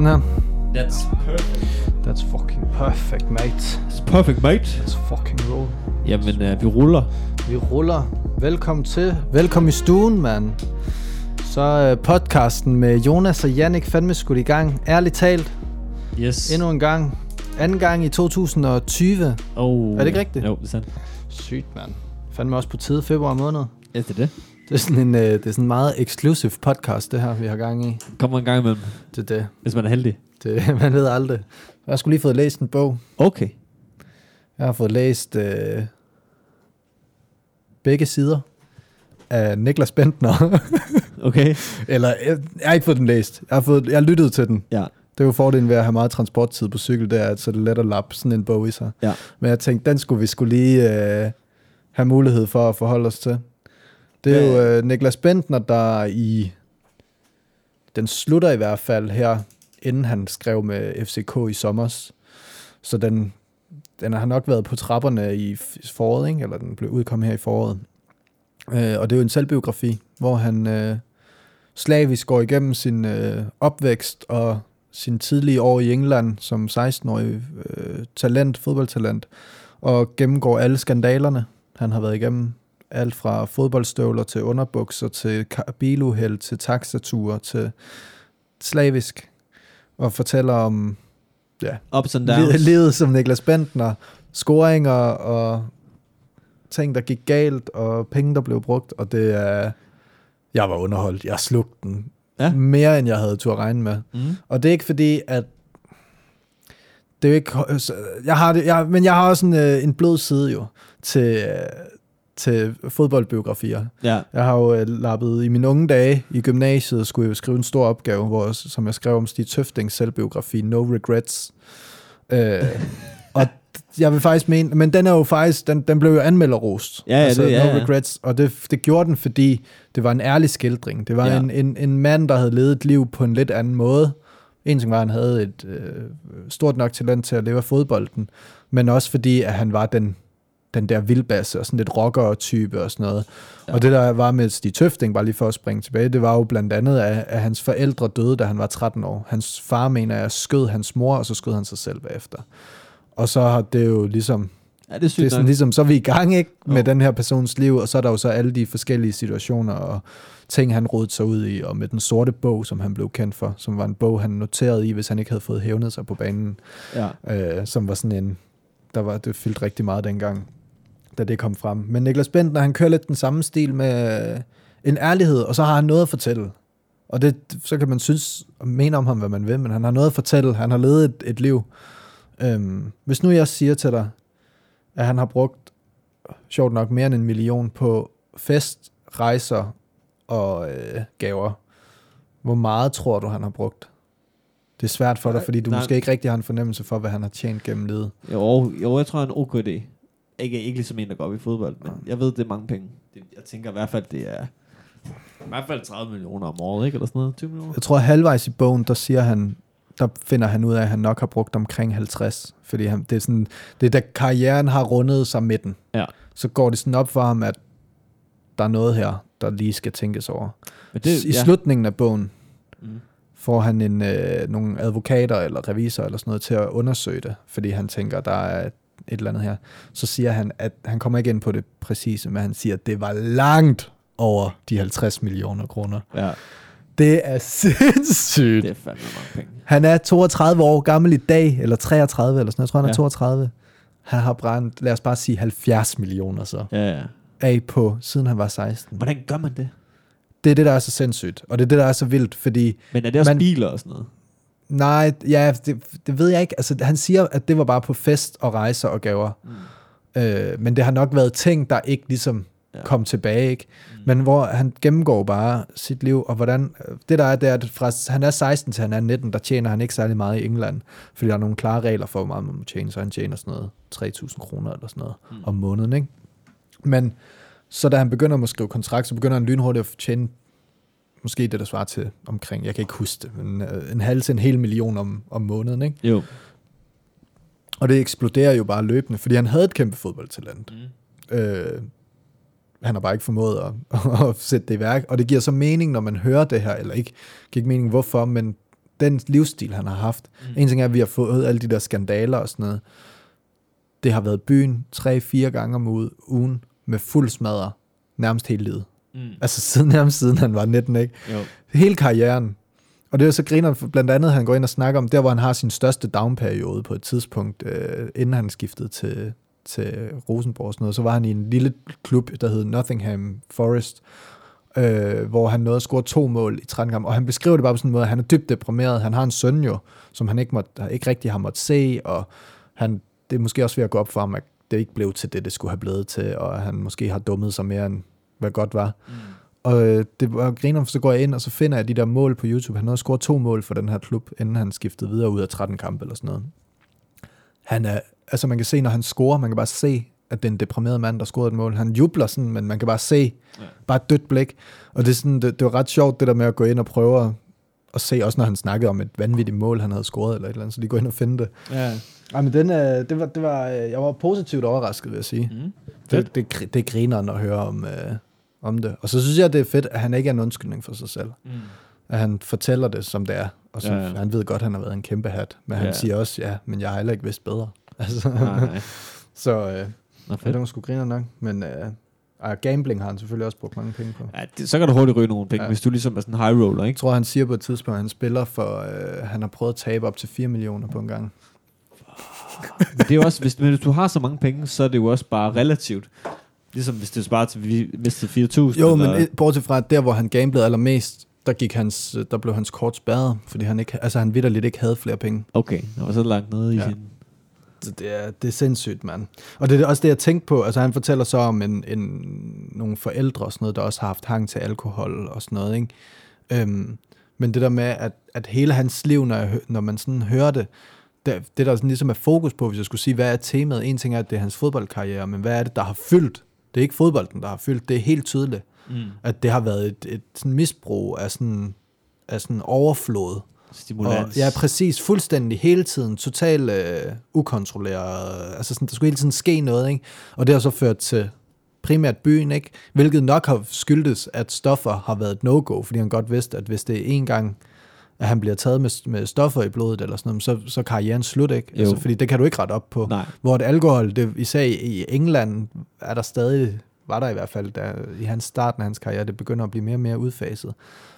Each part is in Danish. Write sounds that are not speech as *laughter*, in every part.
Sådan her. That's perfect. That's fucking perfect, mate. It's perfect, mate. Let's fucking roll. Jamen, øh, vi ruller. Vi ruller. Velkommen til. Velkommen i stuen, mand. Så øh, podcasten med Jonas og Jannik fandme skudt i gang. Ærligt talt. Yes. Endnu en gang. Anden gang i 2020. Oh. Er det ikke rigtigt? Jo, det er sandt. Sygt, mand. Fandme også på tide februar måned. Ja, det er det. Det er sådan en, øh, det er sådan en meget exclusive podcast, det her, vi har gang i. Kommer en gang imellem, Det er det. hvis man er heldig. det *laughs* man ved aldrig. Jeg har sgu lige fået læst en bog. Okay. Jeg har fået læst øh, begge sider af Niklas Bentner. *laughs* Okay. Eller, jeg, jeg har ikke fået den læst. Jeg har, fået, jeg har lyttet til den. Ja. Det er jo fordelen ved at have meget transporttid på cykel, det er, at så er det let at lappe sådan en bog i sig. Ja. Men jeg tænkte, den skulle vi skulle lige øh, have mulighed for at forholde os til. Det er jo øh, Niklas Bentner, der i... Den slutter i hvert fald her, inden han skrev med FCK i sommers. Så den, den har nok været på trapperne i foråret, ikke? eller den blev udkommet her i foråret. Øh, og det er jo en selvbiografi, hvor han øh, slavisk går igennem sin øh, opvækst og sin tidlige år i England som 16-årig øh, talent, fodboldtalent, og gennemgår alle skandalerne, han har været igennem. Alt fra fodboldstøvler til underbukser, til biluheld, til taxature, til slavisk. Og fortæller om ja, Ups and livet, downs. livet som Niklas Bentner, scoringer og ting, der gik galt, og penge, der blev brugt, og det er... Jeg var underholdt. Jeg slugte den. Ja. Mere, end jeg havde tur regne med. Mm. Og det er ikke fordi, at det er jo ikke, jeg har det, jeg, men jeg har også en, øh, en blød side jo til, øh, til fodboldbiografier. Ja. Jeg har jo øh, lappet i mine unge dage i gymnasiet, skulle jeg jo skrive en stor opgave, hvor, som jeg skrev om Stig Tøftings selvbiografi, No Regrets. Øh, *laughs* og jeg vil faktisk mene, men den er jo faktisk, den, den blev jo anmelderrost. Ja, ja, det- ja, No ja. Regrets, og det, det gjorde den, fordi det var en ærlig skildring. Det var ja. en, en, en mand, der havde levet et liv på en lidt anden måde. En ting var, at han havde et øh, stort nok talent til at leve af fodbolden, men også fordi, at han var den, den der vildbasse og sådan lidt rocker-type og sådan noget. Ja. Og det, der var med Stig Tøfting, bare lige for at springe tilbage, det var jo blandt andet, at, at hans forældre døde, da han var 13 år. Hans far, mener jeg, skød hans mor, og så skød han sig selv bagefter. Og så har det jo ligesom Ja, det er sygt det er sådan nok. ligesom, så er vi i gang ikke med Jo. den her persons liv, og så er der jo så alle de forskellige situationer og ting, han rodede sig ud i, og med den sorte bog, som han blev kendt for, som var en bog, han noterede i, hvis han ikke havde fået hævnet sig på banen, Ja. øh, som var sådan en, der var, det fyldte rigtig meget dengang, da det kom frem. Men Niklas Bentner, han kører lidt den samme stil med øh, en ærlighed, og så har han noget at fortælle. Og det, så kan man synes og mene om ham, hvad man vil, men han har noget at fortælle. Han har levet et, et liv. Øhm, hvis nu jeg siger til dig, at han har brugt, sjovt nok, mere end en million på fest, rejser og øh, gaver. Hvor meget tror du, han har brugt? Det er svært for dig, Nej, fordi du nej. måske ikke rigtig har en fornemmelse for, hvad han har tjent gennem livet. Jo, jo, jeg tror, det er en ok idé. Ikke, ikke ligesom en, der går op i fodbold, men jeg ved, det er mange penge. Det, jeg tænker i hvert fald, det er i hvert fald 30 millioner om året, ikke? Eller sådan noget? 20 millioner? Jeg tror, halvvejs i bogen, der siger han, der finder han ud af, at han nok har brugt omkring 50. Fordi han, det er sådan, det er da karrieren har rundet sig midten. Ja. Så går det sådan op for ham, at der er noget her, der lige skal tænkes over. Men Det, I ja. slutningen af bogen Mm. får han en, øh, nogle advokater eller revisorer eller sådan noget til at undersøge det, fordi han tænker, der er et eller andet her. Så siger han, at han kommer ikke ind på det præcise, men han siger, at det var langt over de 50 millioner kroner. Ja, Det er sindssygt. det er fandme mange penge. Han er 32 år gammel i dag, eller 33 eller sådan noget. Jeg tror, han er Ja. 32. Han har brændt, lad os bare sige 70 millioner så, Ja, ja. af på, siden han var 16. Hvordan gør man det? Det er det, der er så sindssygt, og det er det, der er så vildt, fordi Men er det også Man- biler og sådan noget? Nej, ja, det, det ved jeg ikke. Altså, han siger, at det var bare på fest og rejser og gaver. Mm. Øh, men det har nok været ting, der ikke ligesom Ja. kom tilbage. Ikke? Mm. Men hvor han gennemgår bare sit liv, og hvordan... Det der er, det er, at fra han er 16 til han er 19, der tjener han ikke særlig meget i England, fordi der er nogle klare regler for, hvor meget man må tjene, så han tjener sådan noget 3.000 kroner eller sådan noget mm. om måneden. Ikke? Men så da han begynder at skrive kontrakt, så begynder han lynhurtigt at tjene måske det, der svarer til omkring, jeg kan ikke huske det, men øh, en halv til en hel million om, om måneden. Ikke? Jo. Og det eksploderer jo bare løbende, fordi han havde et kæmpe fodboldtalent. Mm. Øh, han har bare ikke formået at, *laughs* at sætte det i værk. Og det giver så mening, når man hører det her, eller ikke, giver ikke mening hvorfor, men den livsstil, han har haft. Mm. En ting er, at vi har fået alle de der skandaler og sådan noget. Det har været byen tre-fire gange om uge- ugen med fuld smadre nærmest hele livet. Mm. Altså siden, nærmest siden han var 19, ikke? Jo. Hele karrieren. Og det er jo så griner, blandt andet, han går ind og snakker om, der hvor han har sin største downperiode på et tidspunkt, øh, inden han skiftede til, til Rosenborg og sådan noget, så var han i en lille klub, der hed Nottingham Forest, øh, hvor han nåede at score to mål i 13 kampe, og han beskriver det bare på sådan en måde, at han er dybt deprimeret, han har en søn jo, som han ikke, måtte, ikke rigtig har måttet se, og han, det er måske også ved at gå op for ham, at det ikke blev til det, det skulle have blevet til, og han måske har dummet sig mere, end hvad godt var. Mm. Og øh, det var griner, så går jeg ind, og så finder jeg de der mål på YouTube. Han nåede at score to mål for den her klub, inden han skiftede videre ud af 13 kampe eller sådan noget. Han er, altså man kan se, når han scorer, man kan bare se, at det er en deprimeret mand, der scorede et mål. Han jubler sådan, men man kan bare se, Ja. bare et dødt blik. Og det, er sådan, det, det var ret sjovt, det der med at gå ind og prøve at, at se, også når han snakkede om et vanvittigt mål, han havde scoret eller et eller andet, så de går ind og finder det. Ja. Ej, men den, øh, det var, det var, øh, jeg var positivt overrasket, vil jeg sige. Mm. Det, det, gr- det griner at høre om, øh, om det. Og så synes jeg, det er fedt, at han ikke er en undskyldning for sig selv. Mm. At han fortæller det, som det er. Og så Ja, ja, han ved godt, at han har været en kæmpe hat. Men han Ja. siger også, ja, men jeg har heller ikke vidst bedre. *laughs* Altså, Nej, nej. så øh, Nå, fedt. det var sgu griner nok. Men øh, gambling har han selvfølgelig også brugt mange penge på. Ja, det, så kan du hurtigt ryge nogle penge, ja. Hvis du ligesom er sådan en high roller, Jeg ikke? tror, han siger på et tidspunkt, at han spiller for, øh, han har prøvet at tabe op til 4 millioner på en gang. Men det er jo også, hvis, men hvis du har så mange penge, så er det jo også bare relativt. Ligesom hvis det sparer til vi mistede 4.000. Jo, men eller, et- bortset fra, at der, hvor han gamblede allermest, der, gik hans, øh, der blev hans kort spærret, fordi han, ikke, altså, han vidderligt ikke havde flere penge. Okay, der var så langt nede i Ja. sin... Så det er, det er sindssygt, mand. Og det er også det, jeg tænkte på. Altså, han fortæller så om en, en, nogle forældre og sådan noget, der også har haft hang til alkohol og sådan noget, ikke? Øhm, men det der med, at, at hele hans liv, når, jeg, når man sådan hører det, det, det der sådan ligesom er fokus på, hvis jeg skulle sige, hvad er temaet? En ting er, at det er hans fodboldkarriere, men hvad er det, der har fyldt? Det er ikke fodbolden, der har fyldt. Det er helt tydeligt, Mm. at det har været et, et sådan misbrug af sådan, af sådan overflod. Stimulans. Og, ja, præcis. Fuldstændig hele tiden. Totalt øh, ukontrolleret. Altså sådan, der skulle hele tiden ske noget, ikke? Og det har så ført til primært byen, ikke? Hvilket nok har skyldtes, at stoffer har været et no-go, fordi han godt vidste, at hvis det en gang, at han bliver taget med, med stoffer i blodet eller sådan noget, så, så er karrieren slut, ikke? Jo. Altså, fordi det kan du ikke rette op på. Nej. Hvor et alkohol, det, især i- England, er der stadig, var der i hvert fald, der, i hans starten af hans karriere, det begynder at blive mere og mere udfaset.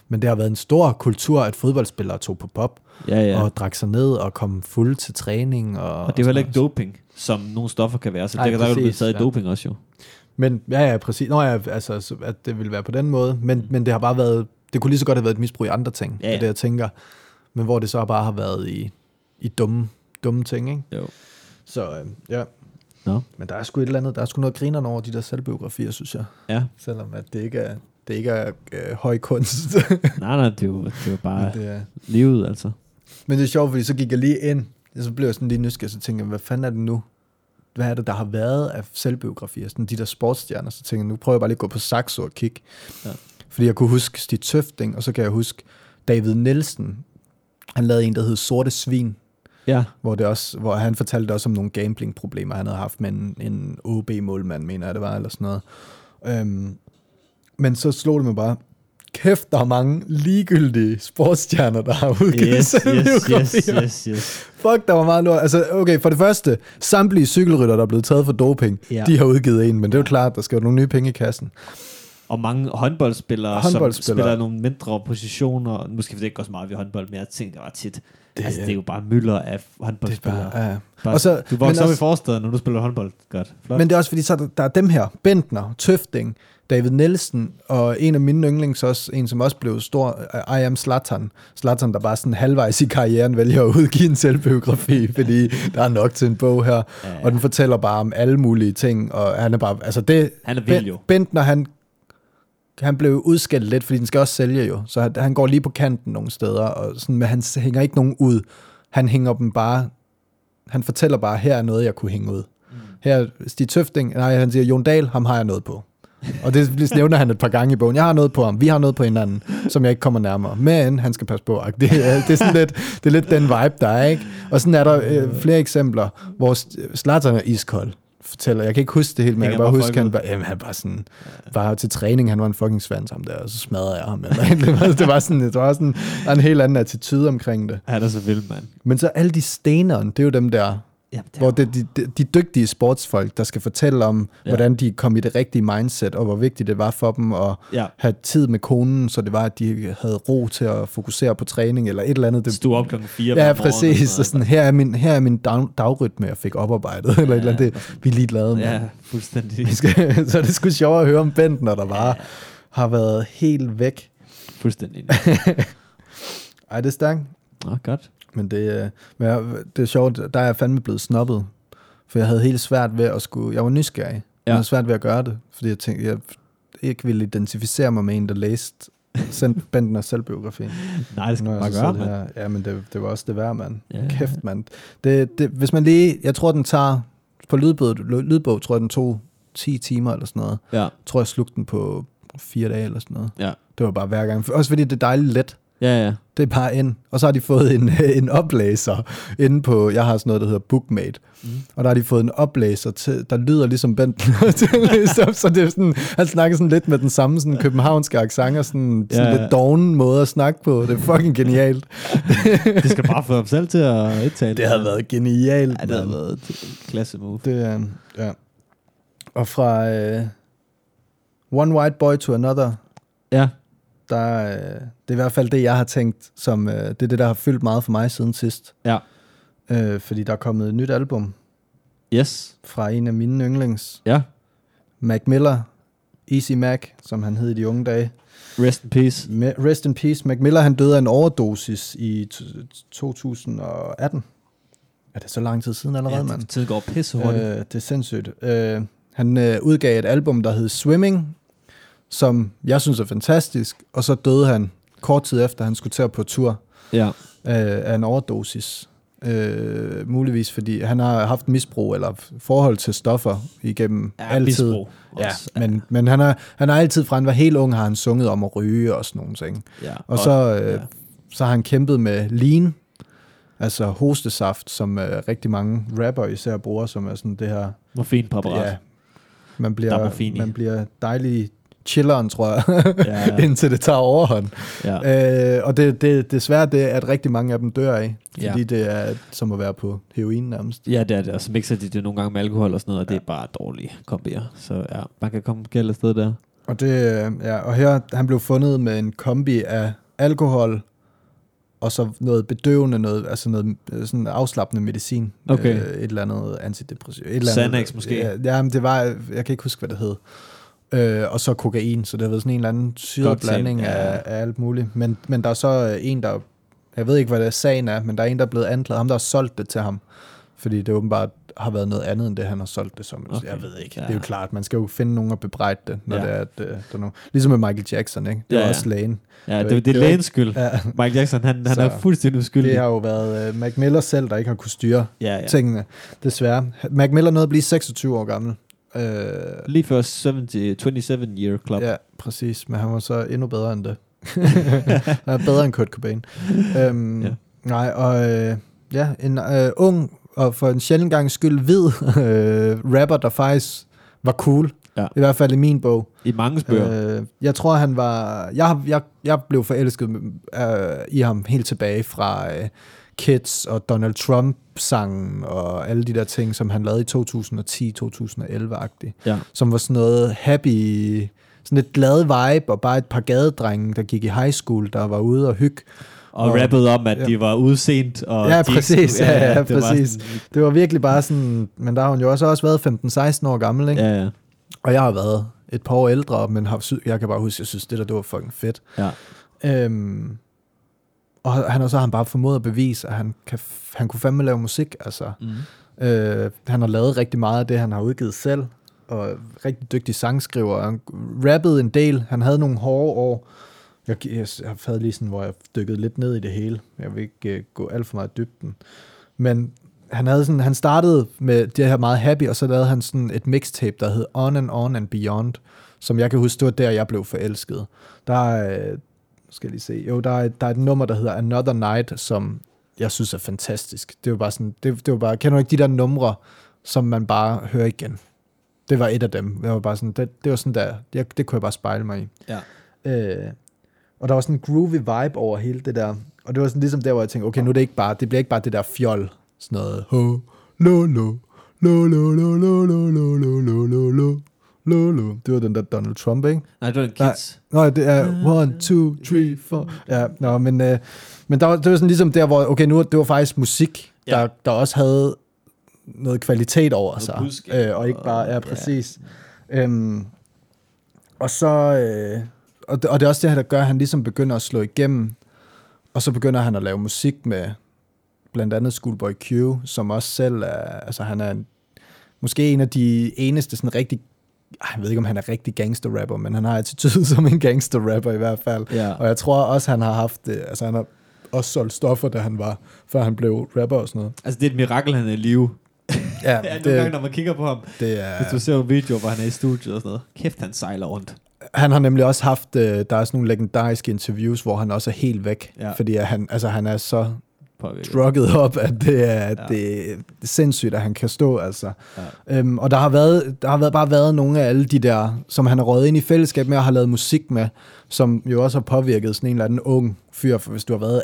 Men det har været en stor kultur, at fodboldspillere tog på pop, Ja, ja. og drak sig ned og kom fuld til træning. Og, Og det er jo heller ikke doping, som nogle stoffer kan være. Så der, der kan du blive præcis, taget i ja. doping også jo. Men ja, ja, præcis. Nå ja, altså, så at det ville være på den måde. Men, men det har bare været, det kunne lige så godt have været et misbrug i andre ting, Ja, det jeg tænker. Men hvor det så bare har været i, i dumme, dumme ting, ikke? Jo. Så øh, ja. Nå. Men der er sgu et eller andet, der er sgu noget grinerne over de der selvbiografier, synes jeg. Ja. Selvom at det ikke er, det ikke er øh, høj kunst. *laughs* Nej, nej, det er jo, det er jo bare Men det er, livet, altså. Men det er sjovt, fordi så gik jeg lige ind, og så blev jeg sådan lige nysgerrig, så tænkte jeg, hvad fanden er det nu? Hvad er det, der har været af selvbiografier? Sådan de der sportsstjerner, så tænkte jeg, nu prøver jeg bare lige at gå på Saxo og kigge. Ja. Fordi jeg kunne huske Stig Tøfting, og så kan jeg huske David Nielsen. Han lavede en, der hed Sorte Svin, Ja. hvor, det også, hvor han fortalte også om nogle gambling-problemer, han havde haft med en, en OB-målmand, mener jeg det var, eller sådan noget. Øhm, men så slog det mig bare, kæft, der er mange ligegyldige sportsstjerner, der har udgivet Yes, yes, yes, yes, yes. Fuck, der var meget lort. Altså, okay, for det første, samtlige cykelrytter, der er blevet taget for doping, ja. de har udgivet en, men det er jo klart, der skal jo nogle nye penge i kassen. Og mange håndboldspillere, som Håndboldspillere. spiller nogle mindre positioner. Nu skal vi ikke gå så meget ved håndbold, men jeg tænkte, det var tit. Det, altså, det er jo bare mylder af er håndboldspillere. bare, ja. Bare, Og så- du vokser op i forstaden, når du spiller håndbold. Godt. Flot. Men det er også fordi, så er der, der er dem her, Bentner, Tøfting, David Nielsen, og en af mine yndlings også, en som også blev stor, uh, I am Zlatan. Zlatan, der bare sådan halvvejs i karrieren vælger at udgive en selvbiografi, *laughs* fordi der er nok til en bog her, ja. ja. og den fortæller bare om alle mulige ting, og han er bare, altså det, Han er vild jo. Bentner, han, han blev udskældt lidt, fordi den skal også sælge jo, så han, han går lige på kanten nogle steder, og sådan, men han hænger ikke nogen ud. Han hænger dem bare, han fortæller bare, her er noget, jeg kunne hænge ud. Mm. Her, Stig Tøfting, nej, han siger, Jon Dahl, ham har jeg noget på. Og det *laughs* nævner han et par gange i bogen. Jeg har noget på ham, vi har noget på hinanden, som jeg ikke kommer nærmere. Men han skal passe på. *laughs* Det er, det er, sådan lidt, det er lidt den vibe, der er, ikke? Og sådan er der øh, flere eksempler, hvor Zlatan er iskold. Fortæller, jeg kan ikke huske det helt, men jeg kan bare huske, folk han bare, jamen, han bare sådan, bare til træning, han var en fucking svans ham der, og så smadrede jeg ham. Eller, det, var, det var sådan, det var sådan, der en helt anden attitude omkring det. Han er så vild, mand. Men så alle de stenerne, det er jo dem der, Jamen, det hvor det er de, de, de dygtige sportsfolk, der skal fortælle om, Ja. ja. hvordan de kom i det rigtige mindset, og hvor vigtigt det var for dem at Ja, have tid med konen, så det var, at de havde ro til at fokusere på træning, eller et eller andet. Det, stod op klokken 4 Ja, hver morgen præcis. Så sådan, her er min, her er min dag, dagrytme, jeg fik oparbejdet. *laughs* eller et eller andet. Det, vi er ligeglade med. Ja, fuldstændig. *laughs* Så det sgu sjovt at høre om Bent, når der bare har været helt væk. Fuldstændig. *laughs* Ej, det er stærkt. Nå, godt. Men det, øh, men jeg- det er sjovt, der er jeg fandme blevet snobbet. For jeg havde helt svært ved at skulle... Jeg var nysgerrig. Ja. Jeg havde svært ved at gøre det, fordi jeg tænkte, jeg ikke ville identificere mig med en, der læste sendt *laughs* Bentners selvbiografi. Nej, det skal man bare gøre, mand. Ja, men det, det var også det værd, mand. Ja. Kæft, mand. Det, det, hvis man lige... Jeg tror, den tager... På lydbog, lydbog tror jeg, den tog 10 timer eller sådan noget. Ja, Jeg tror, jeg slugte den på fire dage eller sådan noget. ja. Det var bare hver gang. Også fordi det er dejligt let. Ja, ja. Det er bare ind. Og så har de fået en, *laughs* en oplæser inde på, jeg har sådan noget, der hedder Bookmate. Mm. Og der har de fået en oplæser, til, der lyder ligesom Bent til at læse op. Så det er sådan, han snakker sådan lidt med den samme sådan københavnske accent og sådan, sådan Ja, ja. lidt doven måde at snakke på. Det er fucking genialt. Det skal bare få ham selv til at indtale Det havde været genialt. Ja, det mand. været et klasse move. Det er, ja. Og fra uh, One White Boy to Another, Ja, der, uh, det er i hvert fald det, jeg har tænkt, som uh, det er det, der har fyldt meget for mig siden sidst. ja. Uh, fordi der er kommet et nyt album Yes. fra en af mine yndlings, Ja. Mac Miller, Easy Mac, som han hed i de unge dage. Rest in peace. Me- Rest in peace. Mac Miller, han døde af en overdosis i t- 2018. Er det så lang tid siden allerede, Ja, mand? tiden går pisse hurtigt. Øh, det er sindssygt. Øh, han øh, udgav et album, der hed Swimming, som jeg synes er fantastisk, og så døde han kort tid efter, han skulle til på tur ja. øh, af en overdosis. Øh, muligvis fordi han har haft misbrug eller forhold til stoffer igennem ja altid. Ja, men, men han, har, han har altid, fra han var helt ung, har han sunget om at ryge og sådan nogle ting. ja. Og så, øh, ja. så har han kæmpet med lean, altså hostesaft, som øh, rigtig mange rapper især bruger, som er sådan det her Morfinpræparat. Ja, man er bliver, man bliver dejlig chilleren, tror jeg, *laughs* Ja, ja. *laughs* ja. indtil det tager overhånd. ja. Ja. Øh, og det, det, desværre det er, at rigtig mange af dem dør af, Ja. fordi det er som at være på heroin nærmest. Ja, det er det. Og så mixer de det nogle gange med alkohol og sådan noget, og det er bare dårlige kombier. Så ja, man kan komme galt afsted der. Og, det, øh, ja, og her han blev fundet med en kombi af alkohol, og så noget bedøvende, noget, altså noget øh, sådan afslappende medicin. Okay. Øh, et eller andet antidepressiv. Et eller Xanax andet, måske? Ja, ja, men det var, jeg kan ikke huske, hvad det hed. Øh, og så kokain, så det har været sådan en eller anden syret blanding ja. af, af alt muligt. Men, men der er så øh, en, der, jeg ved ikke, hvad det er, sagen er, men der er en, der er blevet anklaget, ham der har solgt det til ham. Fordi det åbenbart har været noget andet, end det han har solgt det som. Okay. Jeg ved ikke. Ja. Det er jo klart, man skal jo finde nogen at bebrejde det, når Ja. det er, at øh, der er nogen. Ligesom med Michael Jackson, ikke? Det Ja, var ja. også lægen. Ja, Det det, det, det er lægens skyld. Ja. Michael Jackson, han, han Så- er fuldstændig uskyldig. Det har jo været uh, Mac Miller selv, der ikke har kunne styre ja. ja. tingene, desværre. Mac Miller nåede at blive 26 år gammel. Uh, Lige før 70, 27 year club. ja, præcis, men han var så endnu bedre end det. *laughs* han er bedre end Kurt Cobain. Um, Ja. Nej, og øh, ja, en øh, ung og for en sjældent gang skyld hvid øh, rapper, der faktisk var cool. Ja. I hvert fald i min bog. I mange bøger. Øh, jeg tror, han var... Jeg, jeg, jeg blev forelsket øh, i ham helt tilbage fra øh, Kids og Donald Trump-sangen og alle de der ting, som han lavede i 2010-2011-agtigt. Ja. Som var sådan noget happy... Sådan et glad vibe, og bare et par gadedrenge, der gik i high school, der var ude og hygge. Og og- rappede om, at ja. de var udsent. Og Ja, de præcis. skulle- Ja, ja, det var præcis. sådan- Det var virkelig bare sådan... Men der har hun jo også, også været 15-16 år gammel, ikke? Ja, ja. Og jeg har været et par år ældre, men har, jeg kan bare huske, at jeg synes, det der, det var fucking fedt. ja. Øhm, og han har så har han bare formået at bevise, at han, kan, han kunne fandme lave musik. Altså, Mm. øh, han har lavet rigtig meget af det, han har udgivet selv, og rigtig dygtig sangskriver. Han rappede en del. Han havde nogle hårde år. Jeg, jeg, jeg havde lige sådan, hvor jeg dykkede lidt ned i det hele. Jeg vil ikke uh, gå alt for meget i dybden. Men han, havde sådan, han startede med det her meget happy, og så lavede han sådan et mixtape, der hed On and On and Beyond, som jeg kan huske, det var der, jeg blev forelsket. Der er, øh, skal jeg lige se, jo, der er, der er et nummer, der hedder Another Night, som jeg synes er fantastisk. Det var bare sådan, det, det var bare, kender du ikke de der numre, som man bare hører igen. Det var et af dem. Jeg var bare sådan, det, det var sådan der, det, det kunne jeg bare spejle mig i. Ja. Øh, og der var sådan en groovy vibe over hele det der. Og det var sådan ligesom der, hvor jeg tænkte, okay, nu er det ikke bare, det bliver ikke bare det der fjol. Sådan noget, ho, lo, lo, lo, lo, lo, lo, lo, lo, lo, lo, lo. Det var den der Donald Trump, ikke? Nej, det var kids. Nå, det er one, two, three, four. Ja, nå, men, øh, men der var, det var sådan ligesom der, hvor, okay, nu det var faktisk musik, der, Ja. der også havde noget kvalitet over Noget sig. budskab Øh, og ikke bare, ja, præcis. Øhm, og så, øh, og, det, og det er også det her, der gør, at han ligesom begynder at slå igennem, og så begynder han at lave musik med blandt andet Schoolboy Q, som også selv er, altså han er en, måske en af de eneste sådan rigtig, jeg ved ikke, om han er rigtig gangster-rapper, men han har attitude *laughs* som en gangster-rapper i hvert fald. Ja. Og jeg tror også, han har haft, øh, altså han har også solgt stoffer, da han var, før han blev rapper og sådan noget. Altså, det er et mirakel, han er i live. *laughs* Ja, *laughs* Ja, nogle gange, det, når man kigger på ham, det er, hvis du ser en video, hvor han er i studiet og sådan noget. Kæft, han sejler rundt. han har nemlig også haft, øh, der er sådan nogle legendariske interviews, hvor han også er helt væk, Ja. fordi han, altså, han er så Påvirket. drugget op, at det er, Ja. det er sindssygt, at han kan stå, altså. Ja. Øhm, og der har, været, der har været, bare været nogle af alle de der, som han har røget ind i fællesskab med og har lavet musik med, som jo også har påvirket sådan en eller anden ung fyr, for hvis du har været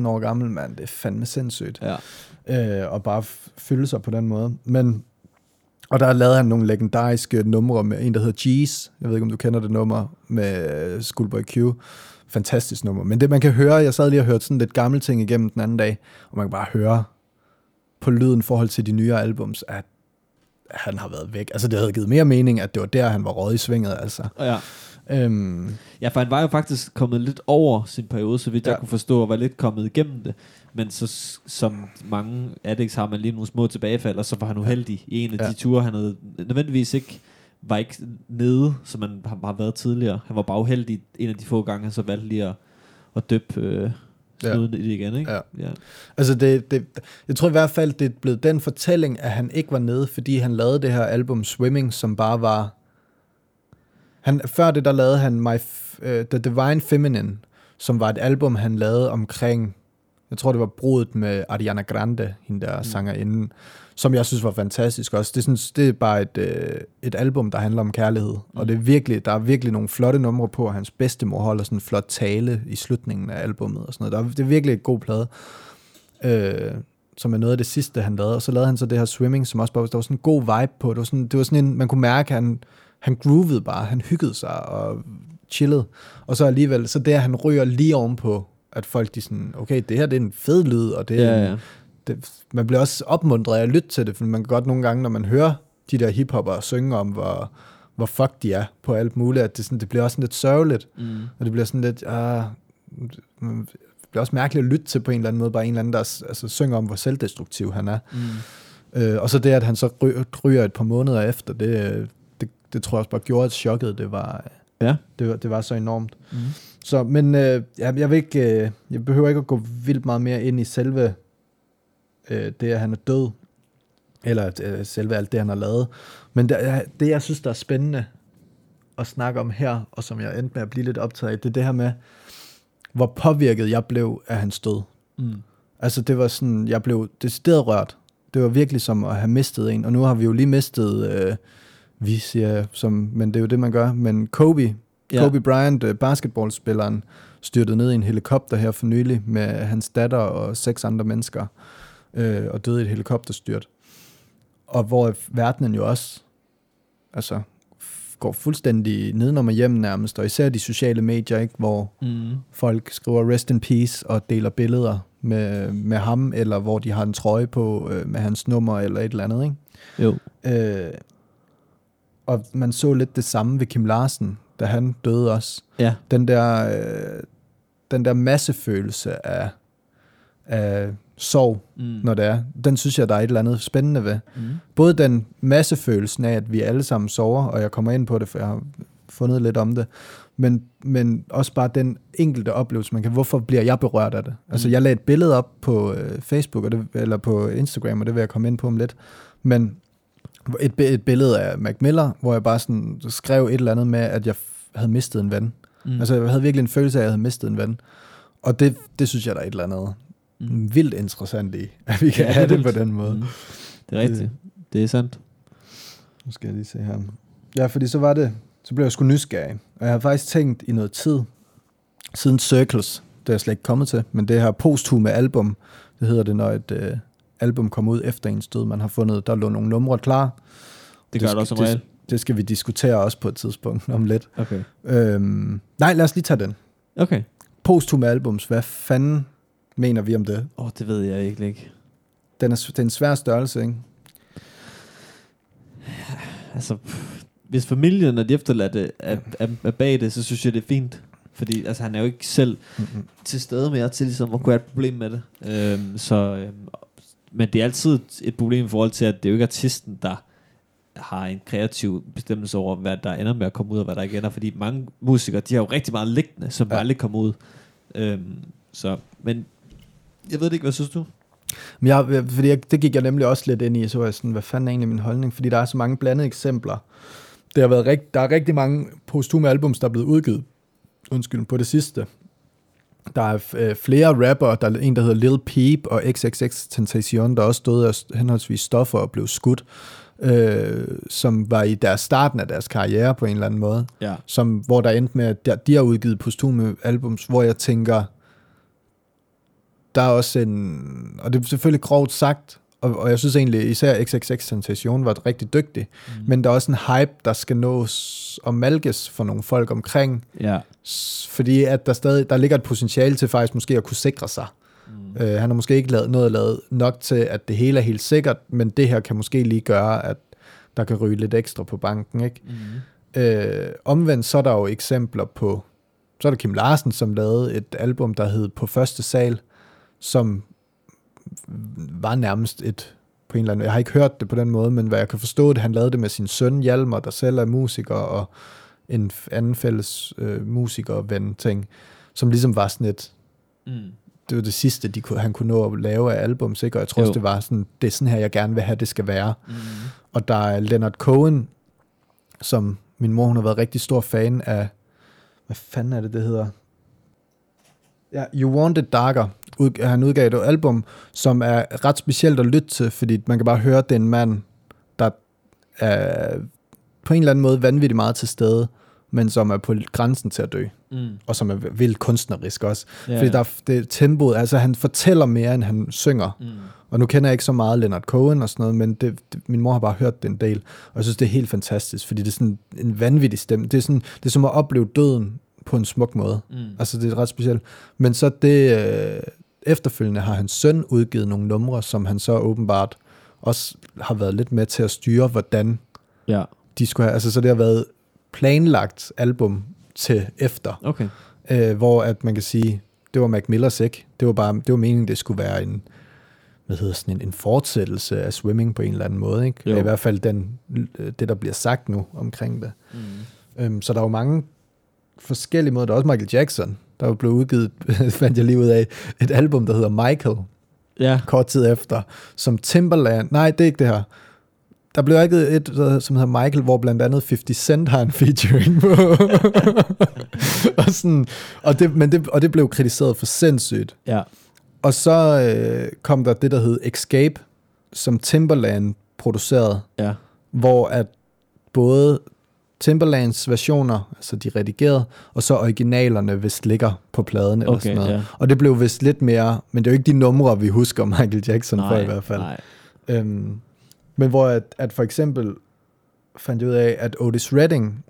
18-19 år gammel, mand, det er fandme sindssygt. Ja. Øh, og bare fylde sig på den måde. Men, og der lavede han nogle legendariske numre med en, der hedder G's. Jeg ved ikke, om du kender det nummer med Schoolboy Q. Fantastisk nummer. Men det, man kan høre, jeg sad lige og hørte sådan lidt gamle ting igennem den anden dag, og man kan bare høre på lyden i forhold til de nyere albums, at han har været væk. Altså, det havde givet mere mening, at det var der, han var råd i svinget, altså. Ja. Øhm, Ja, for han var jo faktisk kommet lidt over sin periode, så vidt ja. Jeg kunne forstå, og var lidt kommet igennem det. Men så som mange addicts har man lige nogle små tilbagefald, og så var han uheldig i en af. Ja. de ture, han havde nødvendigvis ikke var ikke nede, som man har, har været tidligere. Han var bare uheldig en af de få gange, han så valgte lige at, at døbe øh, Ja. i det igen, ikke? Ja. ja. Altså, det, det, jeg tror i hvert fald, det er blevet den fortælling, at han ikke var nede, fordi han lavede det her album Swimming, som bare var... Han, før det, der lavede han My, uh, The Divine Feminine, som var et album, han lavede omkring... Jeg tror, det var brudet med Ariana Grande, hende der mm. sangerinden, som jeg synes var fantastisk også. Det, synes, det er bare et, øh, et album, der handler om kærlighed, mm. og det er virkelig, der er virkelig nogle flotte numre på, og hans bedstemor holder sådan en flot tale i slutningen af albummet og sådan noget. Der er, det er virkelig et god plade øh, som er noget af det sidste, han lavede. Og så lavede han så det her swimming, som også bare, der var sådan en god vibe på. Det var sådan, det var sådan en, man kunne mærke, at han, han groovede bare, han hyggede sig og chillede. Og så alligevel, så det, at han ryger lige ovenpå, at folk de sådan, okay, det her det er en fed lyd, og det er Ja, en, ja. Det, man bliver også opmuntret af at lytte til det, for man kan godt nogle gange, når man hører de der hiphopper synge om, hvor, hvor fuck de er på alt muligt, at det, sådan, det bliver også sådan lidt sørgeligt, Mm. og det bliver sådan lidt, ah, det bliver også mærkeligt at lytte til på en eller anden måde, bare en eller anden, der altså, synger om, hvor selvdestruktiv han er. Mm. Øh, og så det, at han så ry- ryger et par måneder efter, det, det, det tror jeg også bare gjorde, at chokket, det var, Ja. det var, det var så enormt. Mm. Så, men øh, jeg, jeg, vil ikke, øh, jeg behøver ikke at gå vildt meget mere ind i selve øh, det, at han er død, eller øh, selve alt det, han har lavet. Men det, det, jeg synes, der er spændende at snakke om her, og som jeg endte med at blive lidt optaget af, det er det her med, hvor påvirket jeg blev af hans død. Mm. Altså, det var sådan, jeg blev decideret rørt. Det var virkelig som at have mistet en, og nu har vi jo lige mistet, øh, vi siger, som, men det er jo det, man gør, men Kobe, ja. Kobe Bryant, øh, basketballspilleren, styrtede ned i en helikopter her for nylig med hans datter og seks andre mennesker, øh, og døde i et helikopterstyrt. Og hvor verdenen jo også, altså, går fuldstændig nedenom og hjem nærmest, og især de sociale medier, ikke, hvor Mm. folk skriver rest in peace og deler billeder med, med ham, eller hvor de har en trøje på øh, med hans nummer eller et eller andet. Ikke? Jo. Øh, og man så lidt det samme ved Kim Larsen, da han døde også. Ja. Den der, øh, den der massefølelse af, af sorg, Mm. når det er, den synes jeg, der er et eller andet spændende ved. Mm. Både den massefølelsen af, at vi alle sammen sover, og jeg kommer ind på det, for jeg har fundet lidt om det, men, men også bare den enkelte oplevelse, man kan, hvorfor bliver jeg berørt af det? Altså, Mm. jeg lagde et billede op på øh, Facebook, og det, eller på Instagram, og det vil jeg komme ind på om lidt, men et, et billede af Mac Miller, hvor jeg bare sådan skrev et eller andet med, at jeg havde mistet en ven. Mm. Altså, jeg havde virkelig en følelse af, at jeg havde mistet en ven. Og det, det synes jeg, der er et eller andet Mm. vildt interessant i, at vi kan Ja, have det vildt. på den måde. Mm. Det er rigtigt. Det er sandt. Nu skal jeg lige se her. Ja, fordi så var det, så blev jeg sgu nysgerrig. Og jeg har faktisk tænkt i noget tid, siden Circles, det er jeg slet ikke kommet til, men det her posthume album, det hedder det, når et øh, album kommer ud efter ens død. Man har fundet, der lå nogle numre klar. Det gør det, skal- også som regel. det, det skal vi diskutere også på et tidspunkt om lidt. Okay. Øhm, nej, lad os lige tage den. Okay. Posthume albums, hvad fanden mener vi om det? Åh, oh, det ved jeg ikke. ikke. Den er, det er en svær størrelse, ikke? Altså, hvis familien og de efterladte er, er, er bag det, så synes jeg, det er fint. Fordi altså, han er jo ikke selv Mm-hmm. til stede mere til ligesom, at kunne have et problem med det. Øhm, så, øhm, men det er altid et problem i forhold til, at det er jo ikke artisten, der har en kreativ bestemmelse over, hvad der ender med at komme ud, og hvad der ikke ender. Fordi mange musikere, de har jo rigtig meget liggende, som Ja. bare aldrig kommer ud. Øhm, så, men jeg ved det ikke, hvad synes du? Men jeg, fordi jeg, det gik jeg nemlig også lidt ind i, så var jeg sådan, hvad fanden er egentlig min holdning? Fordi der er så mange blandede eksempler. Det har været rigt, der er rigtig mange posthume albums, der er blevet udgivet undskyld, på det sidste. Der er øh, flere rapper, der er en, der hedder Lil Peep og XXX Tentacion, der også døde af henholdsvis stoffer og blev skudt, øh, som var i deres starten af deres karriere på en eller anden måde Ja. som, hvor der endte med, at der- de har udgivet posthume albums, hvor jeg tænker, der er også en, og det er selvfølgelig grovt sagt, og, og jeg synes egentlig, især XXX Sensation var rigtig dygtig, mm. men der er også en hype, der skal nås og malkes for nogle folk omkring, Ja. fordi at der stadig, der ligger et potentiale til faktisk måske at kunne sikre sig. Mm. Øh, han har måske ikke lavet noget lavet nok til, at det hele er helt sikkert, men det her kan måske lige gøre, at der kan ryge lidt ekstra på banken, ikke? Mm. Øh, omvendt så er der jo eksempler på, så er der Kim Larsen, som lavede et album, der hed På Første Sal, som var nærmest et, på en eller anden, jeg har ikke hørt det på den måde, men hvad jeg kan forstå det, han lavede det med sin søn Hjalmar, der selv er musiker, og en anden fælles øh, musiker og ven ting, som ligesom var sådan et, Mm. det var det sidste, de kunne, han kunne nå at lave af albums, ikke? og jeg tror også, det var sådan, det er sådan her, jeg gerne vil have, det skal være. Mm. Og der er Leonard Cohen, som min mor, hun har været rigtig stor fan af, hvad fanden er det, det hedder? Ja, You Want It Darker. Ud, han udgav et album, som er ret specielt at lytte til, fordi man kan bare høre, at det er en mand, der er på en eller anden måde vanvittigt meget til stede, men som er på grænsen til at dø, Mm. og som er vildt kunstnerisk også. Ja, Fordi der er det tempoet, altså han fortæller mere, end han synger. Mm. Og nu kender jeg ikke så meget Leonard Cohen og sådan noget, men det, det, min mor har bare hørt det en del. Og jeg synes, det er helt fantastisk, fordi det er sådan en vanvittig stemme. Det er, sådan, det er som at opleve døden på en smuk måde. Mm. Altså, det er ret specielt. Men så det, øh, efterfølgende har hans søn udgivet nogle numre, som han så åbenbart også har været lidt med til at styre, hvordan Ja. de skulle have. Altså, så det har været planlagt album til efter, Okay. øh, hvor at man kan sige, det var Mac Millers ikke. Det var bare, det var meningen, det skulle være en, hvad hedder sådan en, en fortsættelse af swimming på en eller anden måde, ikke? Jo. I hvert fald den, det, der bliver sagt nu omkring det. Mm. Øhm, så der er jo mange forskellige måder. Der er også Michael Jackson, der er jo blevet udgivet, *laughs* fandt jeg lige ud af, et album, der hedder Michael, Ja. kort tid efter, som Timberland, nej, det er ikke det her. Der blev ikke et, som hedder Michael, hvor blandt andet 50 Cent har en featuring på. *laughs* og, sådan, og, det, men det, og det blev kritiseret for sindssygt. Ja. Og så øh, kom der det, der hed Escape, som Timberland producerede, Ja. hvor at både Timberlands versioner, altså de redigerede, og så originalerne vist ligger på pladen eller Okay, sådan noget. ja. Og det blev vist lidt mere, men det er jo ikke de numre, vi husker *laughs* Michael Jackson for i hvert fald. Nej. Øhm, men hvor at, at for eksempel fandt jeg ud af, at Otis Redding,